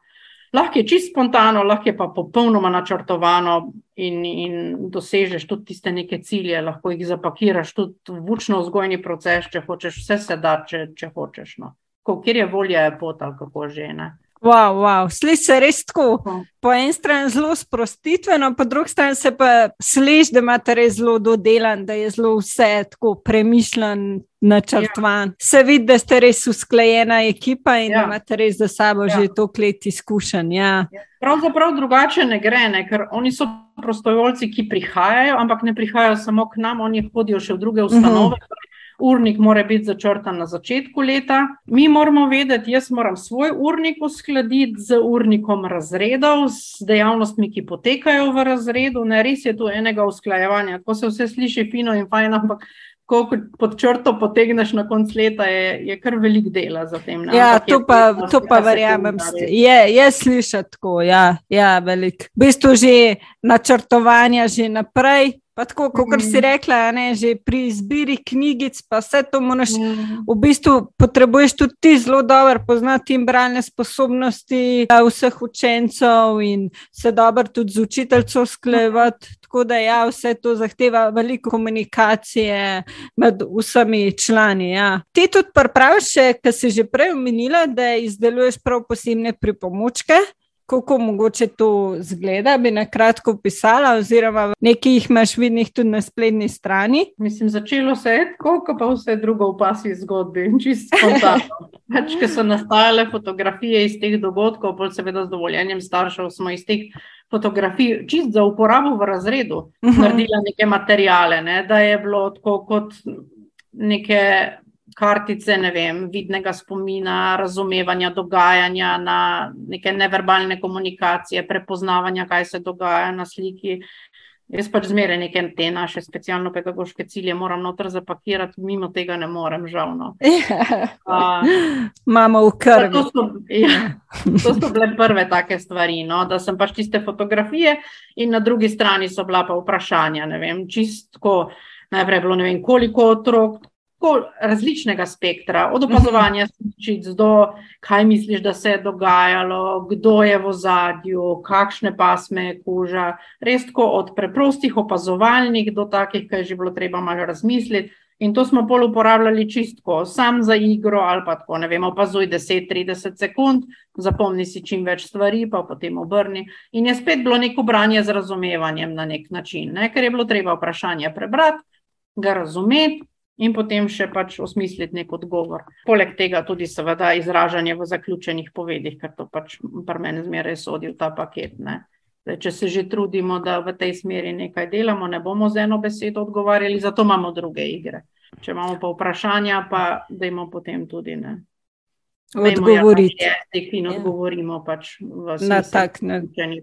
Lahko je čisto spontano, lahko je pa popolnoma načrtovano in, in dosežeš tudi tiste neke cilje, lahko jih zapakiraš tudi v učno vzgojni proces, če hočeš, vse se da, če, če hočeš. No. Kjer je volja, je pot ali kako že ne.
Wow, wow. Sliši se res tako. Po eni strani zelo sprostitveno, po drugi strani se pa sliši, da imate res zelo dodelan, da je zelo vse tako premišljen, načrtovan. Ja. Se vidi, da ste res usklajena ekipa in ja. da imate res za sabo ja. že toliko let izkušenj. Ja.
Ja. Pravzaprav drugače ne gre, ne? ker oni so prostovoljci, ki prihajajo, ampak ne prihajajo samo k nam, oni hodijo še v druge mhm. ustanove. Uh -huh. Urnik mora biti začrtan na začetku leta. Mi moramo vedeti, jaz moram svoj urnik uskladiti z urnikom razredov, z dejavnostmi, ki potekajo v razredu. Ne, res je tu enega usklajevanja, ko se vse sliši fino in fajn, ampak ko pod črto potegneš na konc leta, je, je kar velik dela za tem.
Ne? Ja, to pa, to pa verjamem. Je, je slišati tako, ja, ja velik. V bistvu že načrtovanja že naprej. Pa tako, kot si mhm. rekla, ne, že pri izbiri knjigic, pa vse to moraš, mhm. v bistvu potrebuješ tudi ti zelo dobro poznati in bralne sposobnosti vseh učencev in se dobro tudi z učiteljco sklevati. Tako da ja, vse to zahteva veliko komunikacije med vsemi člani. Ja. Ti tudi praviš, kar si že prej omenila, da izdeluješ prav posebne pripomočke kako mogoče to zgleda, bi na kratko opisala, oziroma nekaj jih imaš vidnih tudi na spletni strani.
Mislim, začelo se je tako, kot pa vse drugo v pasji zgodbi, čisto spontano. Več, ki so nastajale fotografije iz teh dogodkov, pa seveda z dovoljenjem staršev smo iz teh. Fotografij, čist za uporabo v razredu, mhm. naredila neke materijale, ne, da je bilo tako kot neke kartice, ne vem, vidnega spomina, razumevanja dogajanja, na neke neverbalne komunikacije, prepoznavanja, kaj se dogaja na sliki. Jaz pač zmeraj neke te naše specialno-pedagoške cilje moram noter zapakirati, mimo tega ne morem, žal. No.
Imamo v krvi.
To so, ja, to so bile prve take stvari, no, da sem pač tiste fotografije, in na drugi strani so bila pa vprašanja. Vem, čistko, najprej je bilo ne vem, koliko otrok, različnega spektra, od opazovanja sličic do kaj misliš, da se je dogajalo, kdo je v zadju, kakšne pasme je koža. Res tako od preprostih opazovalnih do takih, kaj je že bilo treba malo razmisliti. In to smo pol uporabljali čistko, sam za igro ali pa tako, ne vem, opazuj 10-30 sekund, zapomni si čim več stvari, pa potem obrni. In je spet bilo neko branje z razumevanjem na nek način, ne? ker je bilo treba vprašanje prebrati, ga razumeti in potem še pač osmisliti nek odgovor. Poleg tega tudi, seveda, izražanje v zaključenih povedih, ker to pač pri meni zmeraj sodi v ta paket. Zdaj, če se že trudimo, da v tej smeri nekaj delamo, ne bomo z eno besedo odgovarjali, zato imamo druge igre. Če imamo pa vprašanja, pa da imamo potem tudi ne
odgovoriti.
Ja, odgovorimo pač
na tak
način.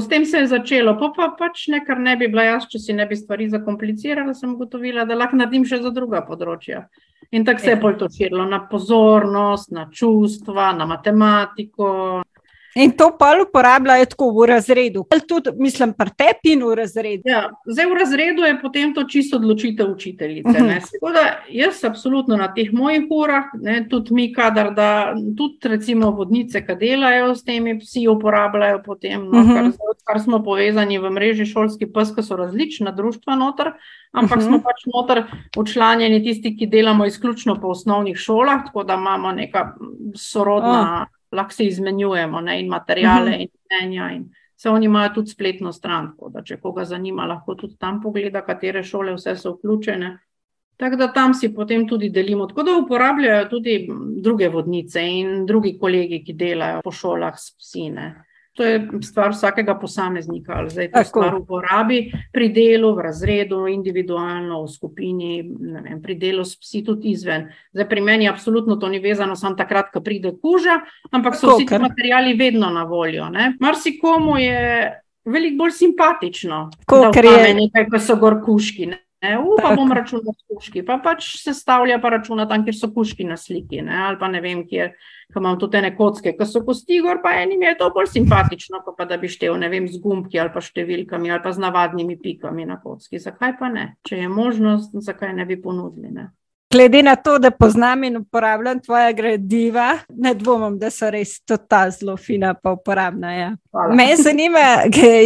S tem se je začelo, pa, pa pač ne, kar ne bi bila jaz, če si ne bi stvari zakomplicirala, sem ugotovila, da lahko naredim še za druga področja. In tako se je bolj to širilo na pozornost, na čustva, na matematiko,
In to pa uporabljajo tako v razredu, ali tudi, mislim, pri tebi in v razredu.
Ja, zdaj v razredu je potem to čisto odločitev učiteljice. Uh mhm. -huh. da, jaz, absolutno na teh mojih urah, ne, tudi mi, kadar da, tudi recimo vodnice, ki delajo s temi psi, uporabljajo potem, no, uh -huh. kar, kar smo povezani v mreži šolski pes, ki so različna društva noter. Ampak uh -huh. smo mhm. pač noter učlanjeni tisti, ki delamo izključno po osnovnih šolah, tako da imamo neka sorodna. Oh lahko se izmenjujemo ne, in materijale uh mhm. -huh. in mnenja. In se oni imajo tudi spletno stran, da če koga zanima, lahko tudi tam pogleda, katere šole vse so vključene. Tako da tam si potem tudi delimo. Tako da uporabljajo tudi druge vodnice in drugi kolegi, ki delajo po šolah s psine. To je stvar vsakega posameznika, ali zdaj to stvar uporabi pri delu, v razredu, individualno, v skupini, vem, pri delu s psi tudi izven. Zdaj, pri meni je absolutno to ni vezano samo takrat, ko pride kuža, ampak so vsi ti materiali vedno na voljo. Marsikomu je veliko bolj simpatično,
kot je
nekaj, ko so gor kuški. Ne? Upa bom računal s kuški, pa pač se stavlja pa računa tam, kjer so kuški na sliki, ne? ali pa ne vem, kjer ki imam tudi te kocke, ki so kosti gor, pa enim je to bolj simpatično, pa da bi štel, ne vem, z gumbki ali pa številkami ali pa z navadnimi pikami na kocki. Zakaj pa ne? Če je možnost, zakaj ne bi ponudili? Ne?
glede na to, da poznam in uporabljam tvoja gradiva, ne dvomim, da so res ta zelo fina in uporabna. Ja. Me zanima,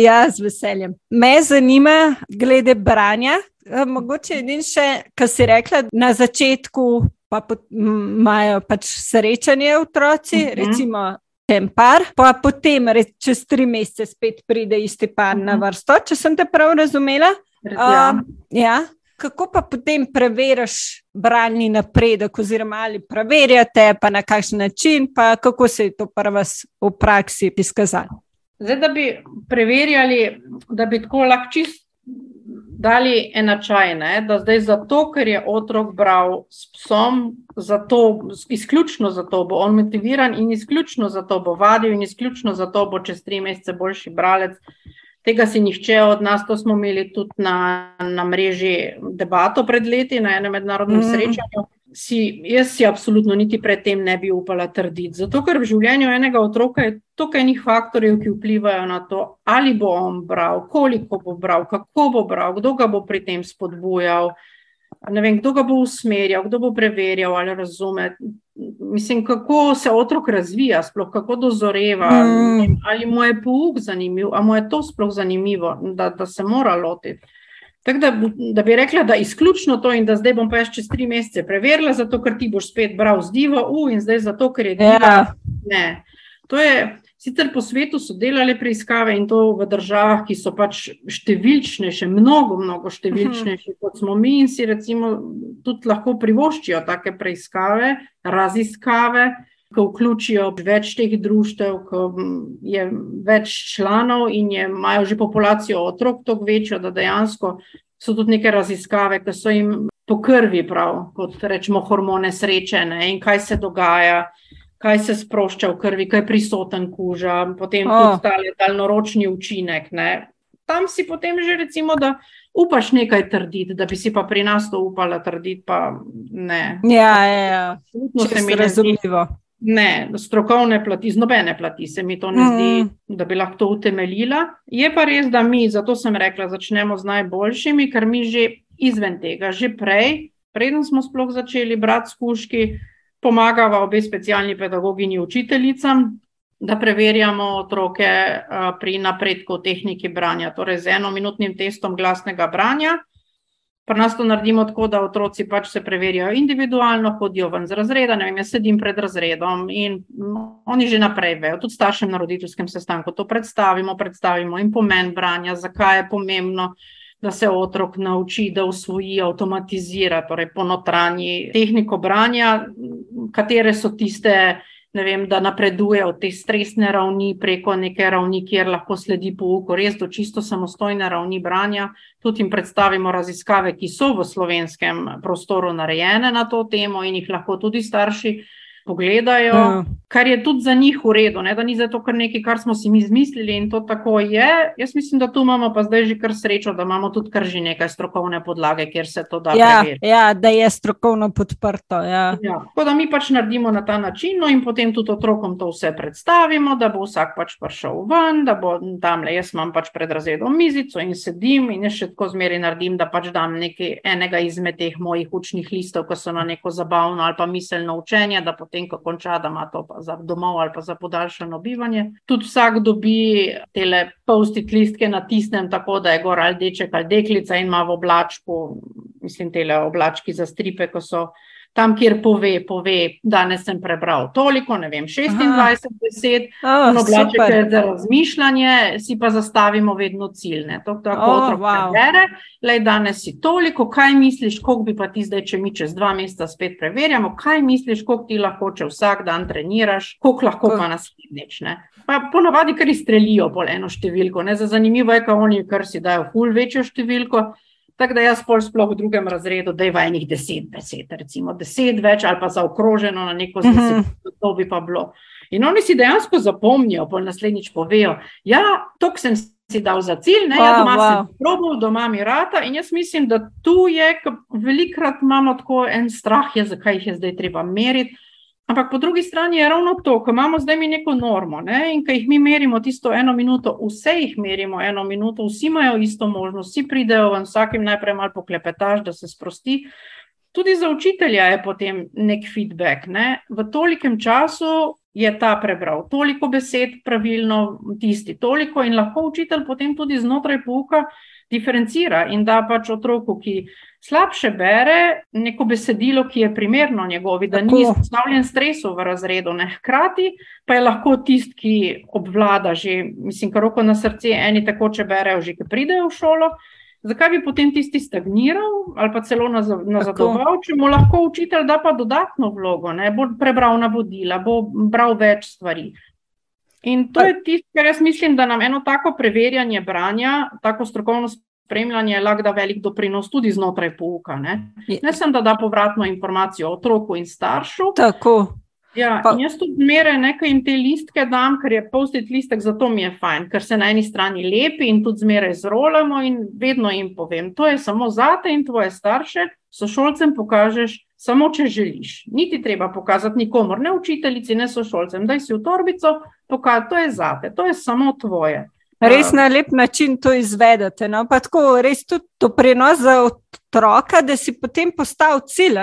ja, z veseljem. Me zanima, glede branja. Eh, mogoče edin še, kar si rekla na začetku, pa imajo pač srečanje otroci, uh mhm. -huh. recimo. Tem par, pa potem, reč, čez tri mesece, spet pride isti par uh -huh. na mhm. vrsto, če sem te prav razumela.
Ja.
Uh, ja. Kako pa potem preveriš branje napredek, oziroma ali preverjate, pa na kakšen način, pa kako se je to prvo v praksi izkazalo?
Zdaj, da bi preverjali, da bi tako lahko čist dali enačaj, ne? da zdaj zato, ker je otrok bral s psom, zato, izključno zato bo on motiviran in izključno zato bo vadil in izključno zato bo čez tri mesece boljši bralec. Tega si nihče od nas, to smo imeli tudi na, na mreži debato pred leti, na enem mednarodnem mm. srečanju. Si, jaz si absolutno niti predtem ne bi upala trditi. Zato, ker v življenju enega otroka je toliko enih faktorjev, ki vplivajo na to, ali bo on bral, koliko bo bral, kako bo bral, kdo ga bo pri tem spodbujal, vem, kdo ga bo usmerjal, kdo bo preverjal ali razume mislim, kako se otrok razvija, sploh kako dozoreva, mm. ali mu je pouk zanimiv, ali mu je to sploh zanimivo, da, da se mora lotiti. Tako da, da bi rekla, da izključno to, in da zdaj bom pa čez tri mesece preverila, zato ker ti boš spet bral z divo, uh, in zdaj zato, ker je divo. Ja. Ne. To je, Sicer po svetu so delali preiskave in to v državah, ki so pač številčnejše, mnogo, mnogo številčnejše mhm. kot smo mi, in si recimo tudi lahko privoščijo take preiskave, raziskave, ko vključijo več teh društev, ko je več članov in je, imajo že populacijo otrok toliko večjo, da dejansko so tudi neke raziskave, ki so jim po krvi, prav, kot rečemo, hormone srečene in kaj se dogaja kaj se sprošča v krvi, kaj je prisoten kuža, potem oh. tudi ta daljnoročni učinek. Ne. Tam si potem že recimo, da upaš nekaj trditi, da bi si pa pri nas to upala trditi, pa ne.
Ja, ja, ja. se mi razumljivo.
Ne, strokovne plati, z nobene plati se mi to ne zdi, mm. da bi lahko to utemeljila. Je pa res, da mi, zato sem rekla, začnemo z najboljšimi, ker mi že izven tega, že prej, preden smo sploh začeli brati skuški, pomagava obe specialni pedagoginji učiteljicam, da preverjamo otroke pri napredku tehniki branja, torej z enominutnim testom glasnega branja. Pri nas to naredimo tako, da otroci pač se preverijo individualno, hodijo ven z razreda, ne vem, jaz sedim pred razredom in oni že naprej vejo, tudi staršem na roditeljskem sestanku to predstavimo, predstavimo jim pomen branja, zakaj je pomembno, da se otrok nauči, da usvoji, avtomatizira, torej ponotranji tehniko branja, katere so tiste, vem, da napreduje od te stresne ravni preko neke ravni, kjer lahko sledi pouku, res do čisto samostojne ravni branja. Tudi jim predstavimo raziskave, ki so v slovenskem prostoru narejene na to temo in jih lahko tudi starši pogledajo, ja. kar je tudi za njih v redu, ne? da ni zato kar nekaj, kar smo si mi izmislili in to tako je. Jaz mislim, da tu imamo pa zdaj že kar srečo, da imamo tudi kar že nekaj strokovne podlage, kjer se to da.
Ja, ja da je strokovno podprto. Ja.
Ja. Tako da mi pač naredimo na ta način no in potem tudi otrokom to vse predstavimo, da bo vsak pač prišel ven, da bo tam le jaz imam pač pred razredom mizico in sedim in jaz še tako zmeri naredim, da pač dam nekaj enega izmed teh mojih učnih listov, ki so na neko zabavno ali pa miselno učenje, da potem potem, ko konča, da ima to za domov ali pa za podaljšano bivanje. Tudi vsak dobi te posti listke natisnem, tako da je gor ali deček ali deklica in ima v oblačku, mislim, te oblački za stripe, ko so tam, kjer pove, pove, danes sem prebral toliko, ne vem, 26 besed, oh, oblaček je za razmišljanje, si pa zastavimo vedno ciljne. To tako oh, otrok wow. prebere, le danes si toliko, kaj misliš, koliko bi pa ti zdaj, če mi čez dva meseca spet preverjamo, kaj misliš, koliko ti lahko, če vsak dan treniraš, koliko lahko oh. pa naslednjič. Pa ponavadi kar izstrelijo pol eno številko, ne? za zanimivo je, kaj oni kar si dajo ful večjo številko. Tako da jaz pol sploh v drugem razredu, da je v enih deset besed, recimo deset več ali pa zaokroženo na neko zelo, uh -huh. to bi pa bilo. In oni si dejansko zapomnijo, pol naslednjič povejo, ja, to sem si dal za cilj, ne, wow, ja, doma wow. sem probal, doma mi rata in jaz mislim, da tu je, velikrat imamo tako en strah, je, zakaj jih je zdaj treba meriti. Ampak po drugi strani je ravno to, ko imamo zdaj mi neko normo ne? in ko jih mi merimo tisto eno minuto, vse jih merimo eno minuto, vsi imajo isto možnost, vsi pridejo in vsakim najprej malo poklepetaš, da se sprosti. Tudi za učitelja je potem nek feedback. Ne? V tolikem času je ta prebral toliko besed, pravilno, tisti toliko, in lahko učitelj potem tudi znotraj pouka diferencira in da pač otroku, ki slabše bere, neko besedilo, ki je primerno njegovi, da Tako. ni izpostavljen stresu v razredu. Ne? Hkrati pa je lahko tisti, ki obvlada že, mislim, kar roko na srce, eni tako, če berejo, že ki pridejo v šolo. Zakaj bi potem tisti stagniral ali pa celo nazadoval, če mu lahko učitelj da pa dodatno vlogo, ne? bo prebral navodila, bo bral več stvari. In to je tisto, kar jaz mislim, da nam eno tako preverjanje branja, tako strokovno spremljanje, lahko da velik doprinos tudi znotraj pouka. Ne, ne sem da da povratno informacijo otroku in staršu.
Tako.
Ja, pa, jaz tudi mere nekaj in te listke dam, ker je postit listek, zato mi je fajn, ker se na eni strani lepi in tudi zmeraj zrolamo in vedno jim povem, to je samo zate in tvoje starše, sošolcem pokažeš samo, če želiš. Niti treba pokazati nikomor, ne učiteljici, ne sošolcem, da si v torbico, pokaži, to je zate, to je samo tvoje.
Res na lep način to izvedete. No? Pa tako res tudi to prenos za otroka, da si potem postal cilj.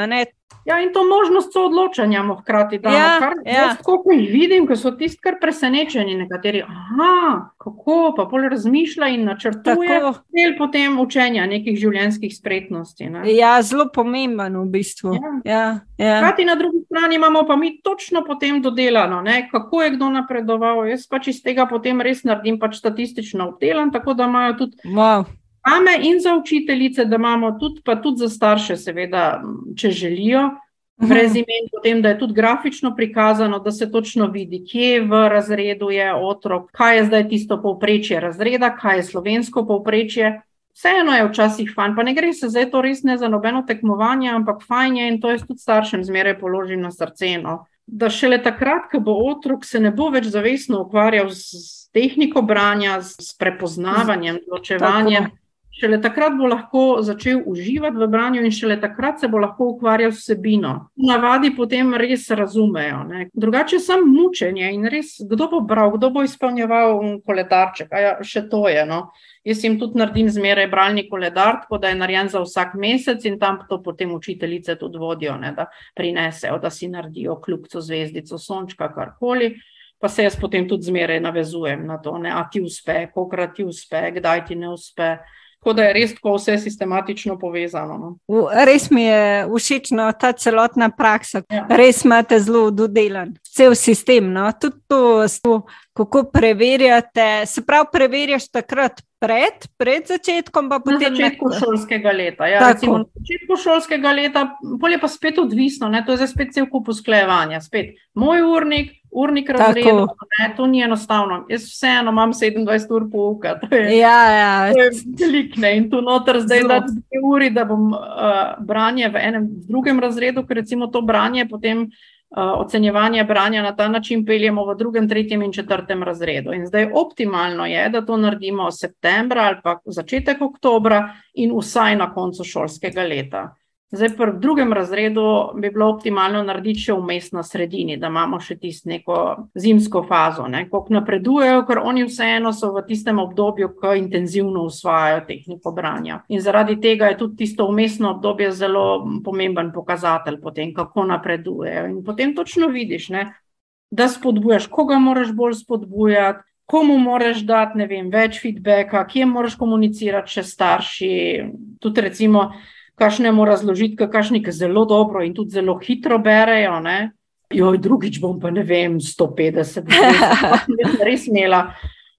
Ja, in to možnost so odločanja, hkrati da.
Ja, kar, ja.
Jaz, ko jih vidim, ko so tisti kar presenečeni, nekateri, aha, kako pa pol razmišlja in načrtuje, del potem učenja nekih življenjskih spretnosti. Ne?
Ja, zelo pomemben v bistvu. Ja. Ja, ja.
Hkrati na drugi strani imamo pa mi točno potem dodelano, ne? kako je kdo napredoval. Jaz pač iz tega potem res naredim pač statistično obdelan, tako da imajo tudi.
Wow.
Ame in za učiteljice, da imamo tudi, pa tudi za starše, seveda, če želijo, mhm. brez imen, potem, da je tudi grafično prikazano, da se točno vidi, kje v razredu je otrok, kaj je zdaj tisto povprečje razreda, kaj je slovensko povprečje. Vseeno je včasih fajn, pa ne gre se zdaj to res ne za nobeno tekmovanje, ampak fajn je in to jaz tudi staršem zmeraj položim na srce. No. Da šele takrat, ko bo otrok se ne bo več zavestno ukvarjal z tehniko branja, s prepoznavanjem, ločevanjem. Šele takrat bo lahko začel uživati v branju, in šele takrat se bo lahko ukvarjal s vsebino. Navadi potem res razumejo. Ne. Drugače je samo mučenje in res, kdo bo bral, kdo bo izpolnjeval koledarček. Ja, še to je. No. Jaz jim tudi naredim zmeraj bralni koledar, tako da je narejen za vsak mesec in tam to potem učiteljice tudi vodijo, ne, da prinesejo, da si naredijo kljubco, zvezdico, sončka, karkoli. Pa se jaz potem tudi zmeraj navezujem na to, ne, a ti uspe, koliko ti uspe, kdaj ti ne uspe. Tako da je res tako vse sistematično povezano. No.
Res mi je všeč ta celotna praksa. Ja. Res imate zelo dodelan cel sistem. No. Tudi to, kako preverjate. Se pravi, preverjaš takrat pred, pred začetkom, pa potem
na začetku nek... šolskega leta. Ja, recimo, na začetku šolskega leta, bolje pa spet odvisno, ne? to je za spet cel kup usklajevanja. Spet moj urnik urnik razredov, to ni enostavno. Jaz vseeno imam 27 ur pouka.
Ja, ja.
Klikne in tu noter zdaj da dve uri, da bom uh, branje v enem v drugem razredu, ker recimo to branje, potem ocenjevanje branja na ta način peljemo v drugem, tretjem in četrtem razredu. In zdaj optimalno je, da to naredimo v septembra ali pa začetek oktobra in vsaj na koncu šolskega leta. Zdaj, v drugem razredu bi bilo optimalno narediti še vmes na sredini, da imamo še tisto neko zimsko fazo, ne? koliko napredujejo, ker oni vseeno so v tistem obdobju, ko intenzivno usvajajo tehniko branja. In zaradi tega je tudi tisto umestno obdobje zelo pomemben pokazatelj, potem, kako napredujejo. In potem točno vidiš, ne? da spodbujaš, koga moraš bolj spodbujati. Komu moraš dati vem, več feedbacka, kje moraš komunicirati, če starši. Tudi, recimo, kakšnemu razložiti, kakšni zelo dobro in tudi zelo hitro berejo. Ne? Joj, drugič bom pa ne vem, 150, 200, res imela.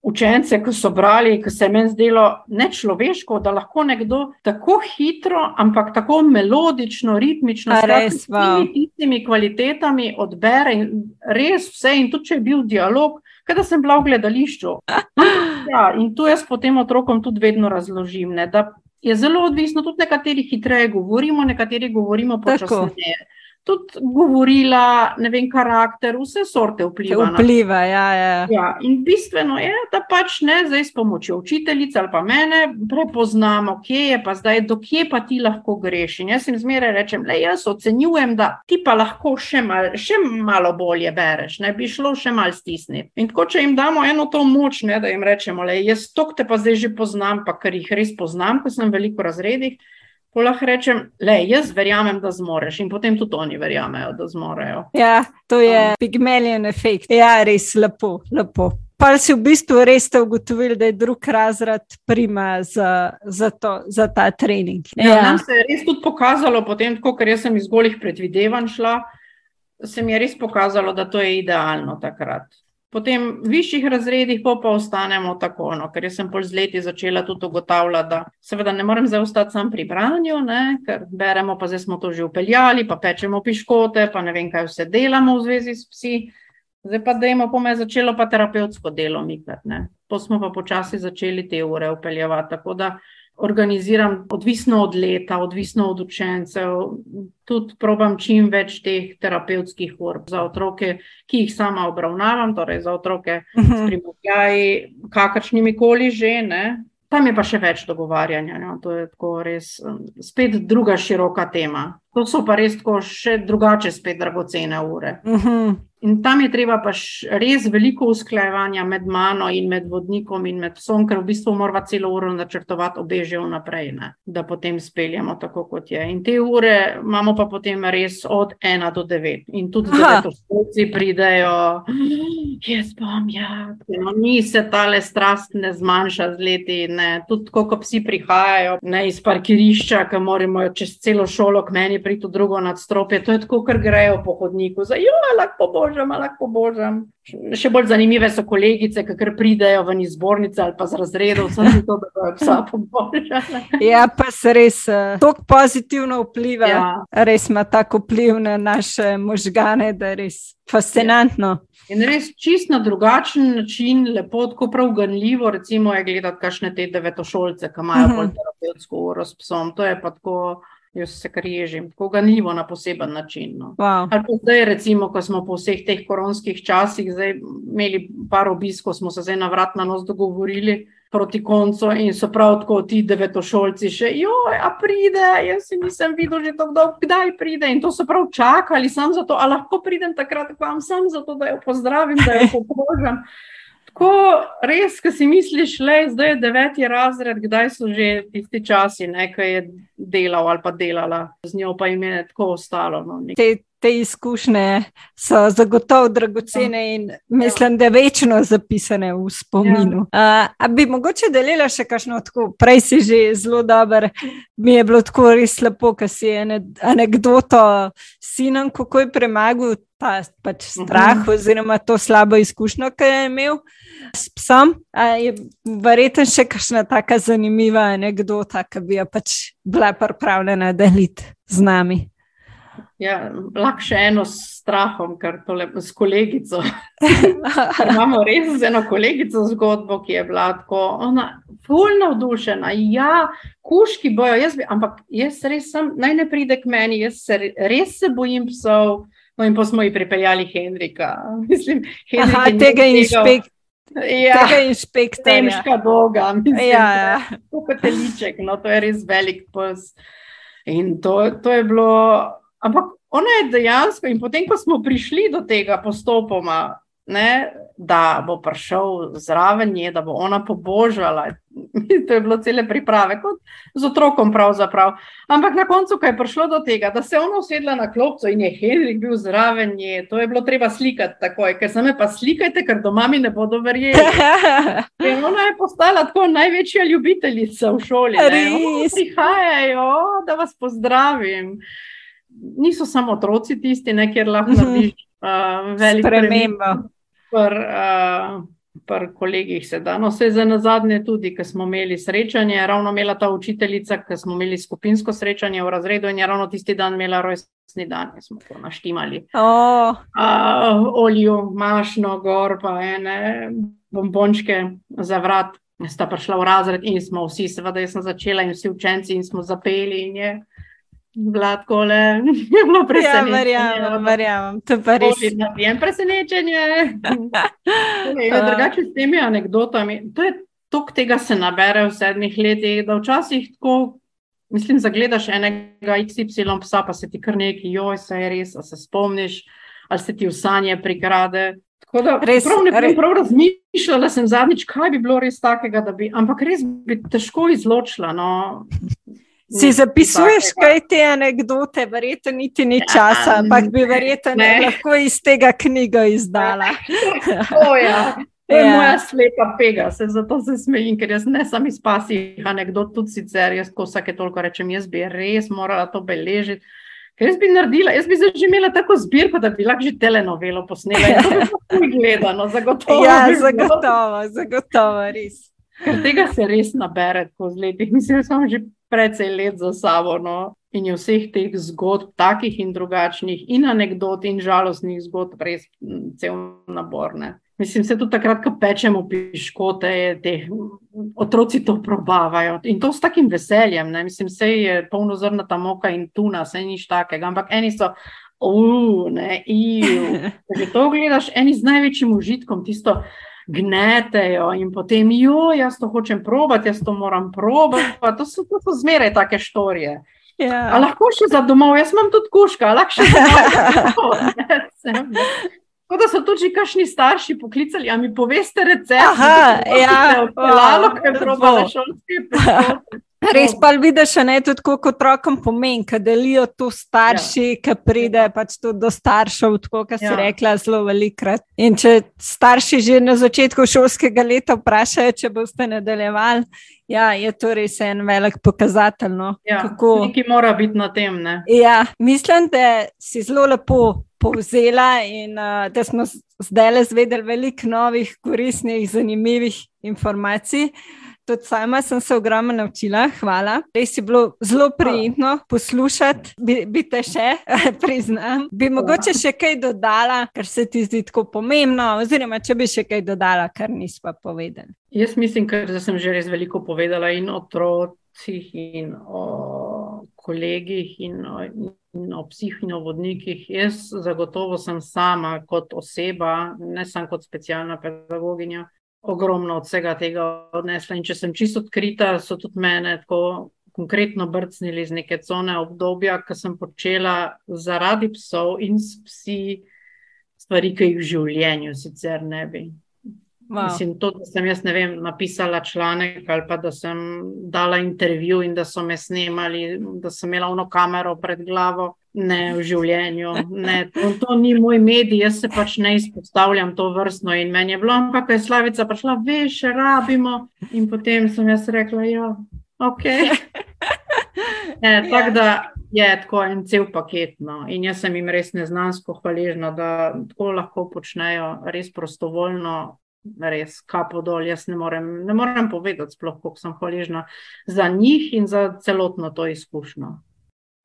Učence, ki so brali, ki se je meni zdelo nečloveško, da lahko nekdo tako hitro, ampak tako melodično, ritmično, s vsemi tistimi kvalitetami odbere in res vse. In tudi, če je bil dialog, kada sem bila v gledališču. Ja, in tu jaz potem otrokom tudi vedno razložim, ne, da je zelo odvisno, tudi nekateri hitreje govorimo, nekateri govorimo počasneje tudi govorila, ne vem, karakter, vse sorte vpliva.
Vpliva, ja, ja.
ja. In bistveno je, da pač ne zdaj s pomočjo učiteljice ali pa mene prepoznamo, kje je pa zdaj, dokje pa ti lahko greš. In jaz jim zmeraj rečem, le jaz ocenjujem, da ti pa lahko še, mal, še malo bolje bereš, ne bi šlo še mal stisniti. In tako, če jim damo eno to moč, ne, da jim rečemo, le jaz to te pa zdaj že poznam, pa ker jih res poznam, ker sem veliko razredih lahko rečem, le jaz verjamem, da zmoreš, in potem tudi oni verjamejo, da zmorejo.
Ja, to je um. pigmelion efekt. Ja, res lepo, lepo. Pa si v bistvu res ugotovili, da je drug razred prima za, za, to, za ta trening.
Ja, ja. Nam se je res tudi pokazalo, potem, ko sem iz golih predvidevanj šla, se mi je res pokazalo, da to je idealno takrat. Potem v višjih razredih pa, pa ostanemo tako, no, ker sem pol z leti začela tudi ugotavljati, da seveda ne morem zdaj ostati sam pri branju, ne, ker beremo, pa zdaj smo to že upeljali, pa pečemo piškote, pa ne vem, kaj vse delamo v zvezi s psi. Zdaj pa dajmo, pa me je začelo pa terapevtsko delo mikati. Pa smo pa počasi začeli te ure da organiziram, odvisno od leta, odvisno od učencev. Tudi probam čim več teh terapevtskih ur za otroke, ki jih sama obravnavam, torej za otroke uh -huh. s mhm. primarjaji, kakršnimi koli že. Ne? Tam je pa še več dogovarjanja. No? To je tako res um, spet druga široka tema. To so pa res tako še drugače, spet dragocene ure. Uh mhm. -huh. In tam je treba pa res veliko usklajevanja med mano in med vodnikom in med psom, ker v bistvu moramo celo uro načrtovati obe že vnaprej, ne? da potem speljamo tako, kot je. In te ure imamo pa potem res od 1 do 9. In tudi devetostovci pridejo, jaz bom, ja, no, ni se tale strast ne zmanjša z leti. Ne? Tudi ko psi prihajajo ne, iz parkirišča, ki moramo čez celo šolo k meni priti v drugo nadstropje, to je tako, ker grejo po hodniku, za jo, lahko božam, lahko božam. Še bolj zanimive so kolegice, ki pridejo ven iz zbornice ali pa z razredov, samo zato, da bojo psa pobožali.
Ja, pa se res uh, tako pozitivno vpliva. Ja. Res ima tako vpliv na naše možgane, da je res fascinantno. Ja.
In res čist na drugačen način, lepo, tako prav ganljivo, recimo, je gledati kakšne te devetošolce, ki imajo uh mhm. -huh. bolj terapevtsko uro s psom. To je pa tako. Jaz se kar ježim, tako ganljivo na poseben način. No.
Wow.
Zdaj, recimo, ko smo po vseh teh koronskih časih imeli par obiskov, smo se zdaj na vrat na nos dogovorili proti koncu in so prav tako ti devetošolci še, joj, a pride, jaz nisem videl že tako dolgo, kdaj pride. In to so prav čakali, sam zato, a lahko pridem takrat k vam, sam zato, da jo pozdravim, da jo pobožam. Tako res, ki si misliš, je zdaj deveti razred, kdaj so že tisti časi, nekaj je delal ali pa delala, z njo pa jim je tako ostalo. No,
te, te izkušnje so zagotovo dragocene ja. in mislim, da večno zapisane v spominu. Ja. Uh, a bi mogoče delila še kakšno tako, prej si že zelo dober, mi je bilo tako res lepo, ker si anekdoto sinom, kako je premagal ta pač strah, uh mhm. -huh. oziroma to slabo izkušnjo, ki je imel s psom. Je verjetno še kakšna taka zanimiva anekdota, ki bi jo pač bila pripravljena deliti z nami.
Ja, lahko še eno s strahom, kar tole s kolegico. Imamo res z eno kolegico zgodbo, ki je bila tako, ona, fulno navdušena. Ja, kuški bojo, jaz bi, ampak jaz res sem, naj ne pride k meni, jaz se, res se bojim psov. No, in pa smo jih pripeljali Hendrika. Mislim,
Hendrik Aha, tega inšpektorja. Ja, tega inšpektorja.
Nemška boga, mislim,
ja, ja.
kot liček, no, to je res velik pes. In to, to je bilo, ampak ona je dejansko, in potem, ko smo prišli do tega postopoma, ne, da bo prišel zraven nje, da bo ona pobožala. to je bilo cele priprave, kot z otrokom, pravzaprav. Ampak na koncu, ko je prišlo do tega, da se je ona usedla na klopco in je Henrik bil zraven nje, to je bilo treba slikati takoj, ker se me pa slikajte, ker doma mi ne bodo verjeli. In ona je postala tako največja ljubiteljica v šoli. Prihajajo, da vas pozdravim. Niso samo otroci tisti, ne, kjer lahko mhm. narediš uh, veliko
spremembo
pri uh, pr kolegih sedaj. No, vse za nazadnje tudi, ker smo imeli srečanje, ravno imela ta učiteljica, ker smo imeli skupinsko srečanje v razredu in je ravno tisti dan imela rojstni dan, ki smo to naštimali.
Oh.
Uh, olju, mašno, gor pa ene bombončke za vrat. Sta prišla v razred in smo vsi, seveda, jaz sem začela in vsi učenci in smo zapeli in je. Blatko le, je bilo presenečenje.
Ja, verjamem, verjamem, to pa res.
Je presenečenje. Ja. Drugače s temi anekdotami, to je tok tega se nabere v sedmih letih, da včasih tako, mislim, zagledaš enega XY psa, pa se ti kar neki, joj, se je res, a se spomniš, ali se ti v sanje prikrade. Tako da res, prav ne vem, prav razmišljala sem zadnjič, kaj bi bilo res takega, da bi, ampak res bi težko izločila. No.
Si zapisuješ kaj te anekdote, verjetno niti ni ja, časa, ampak bi verjetno lahko iz tega knjiga izdala.
oh, ja. To je ja. moja slepa pega, se zato se smejim, ker jaz ne sam iz pasih anekdot, tudi sicer jaz, ko vsake toliko rečem, jaz bi res morala to beležiti. Ker jaz bi naredila, jaz bi že imela tako zbirko, da bi lahko že telenovelo posnela. Ja, to bi gledano, zagotovo.
Ja, zagotovo, zagotovo, res.
Ker tega se res nabere, ko z leti. Mislim, da sem že precej let za sabo. No? In je vseh teh zgodb, takih in drugačnih, in anegdot, in žalostnih zgodb, res cel nabor. Ne? Mislim, se tudi takrat, ko pečemo piškote, te otroci to probavajo in to s takim veseljem. Ne? Mislim, vse je polno zrna ta moka in tuna, vse nič takega. Ampak eni so, uf, ne, iu. Če to gledaš, eni z največjim užitkom, tisto gnetejo in potem, jo, jaz to hočem probati, jaz to moram probati. To so, to so zmeraj take štorije. Ja. Lahko še za domov, jaz imam tudi kuška, lahko še za domov. Tako da so tudi kakšni starši poklicali, a mi poveste recept,
Aha, ja,
lalo, ker probajo šolske prihodke.
Res pa vidiš, ne tudi kot otrokom pomeni, da delijo to starši, ja. ki pride pač do staršev, tako kot si ja. rekla, zelo velikrat. In če starši že na začetku šolskega leta vprašajo, če boste nadaljevali, ja, je to res en velik pokazatelj. No,
ja, kako... Nekaj mora biti na tem.
Ja, mislim, da si zelo lepo povzela in uh, da smo zdaj le zvedeli veliko novih, koristnih, zanimivih informacij. Tudi sama sem se ogromno naučila, hvala. Res je bilo zelo prijetno poslušati, bi, bi te še priznam. Bi mogoče še kaj dodala, kar se ti zdi tako pomembno, oziroma če bi še kaj dodala, kar nismo povedali.
Jaz mislim, da sem že res veliko povedala in o otrocih, in o kolegih, in o, in o psih in o vodnikih. Jaz zagotovo sem sama kot oseba, ne samo kot specialna pedagoginja, ogromno od vsega tega odnesla. In če sem čisto odkrita, so tudi mene tako konkretno brcnili iz neke cone obdobja, ki sem počela zaradi psov in s psi stvari, ki jih v življenju sicer ne bi. Wow. Mislim, to, da sem jaz, ne vem, napisala članek ali pa da sem dala intervju in da so me snemali, da sem imela eno kamero pred glavo, ne v življenju. Ne, to, to ni moj medij, jaz se pač ne izpostavljam to vrstno in meni je bilo, ampak je slavica prišla, veš, rabimo. In potem sem jaz rekla, ja, ok. E, tako da je tako en cel paket. No. In jaz sem jim res neznansko hvaležna, da tako lahko počnejo, res prostovoljno, res kapo dol. Jaz ne morem, ne morem povedati, sploh koliko sem hvaležna za njih in za celotno to izkušnjo.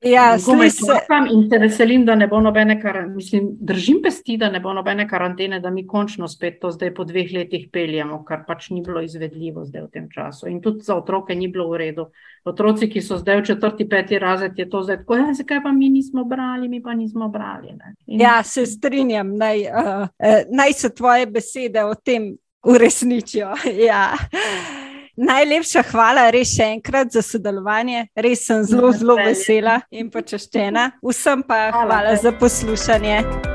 Ja, čakam
in se veselim, da ne bo nobene karantene. Mislim, držim pesti, da ne bo nobene karantene, da mi končno spet to zdaj po dveh letih peljemo, kar pač ni bilo izvedljivo zdaj v tem času. In tudi za otroke ni bilo v redu. Otroci, ki so zdaj v četrti, peti razred, je to zdaj tako, ja, zakaj pa mi nismo brali, mi pa nismo brali.
In... Ja, se strinjam, naj, uh, naj se tvoje besede o tem uresničijo. ja. Najlepša hvala, res še enkrat za sodelovanje. Res sem zelo, zelo vesela in počaščena. Vsem pa hvala, hvala za poslušanje.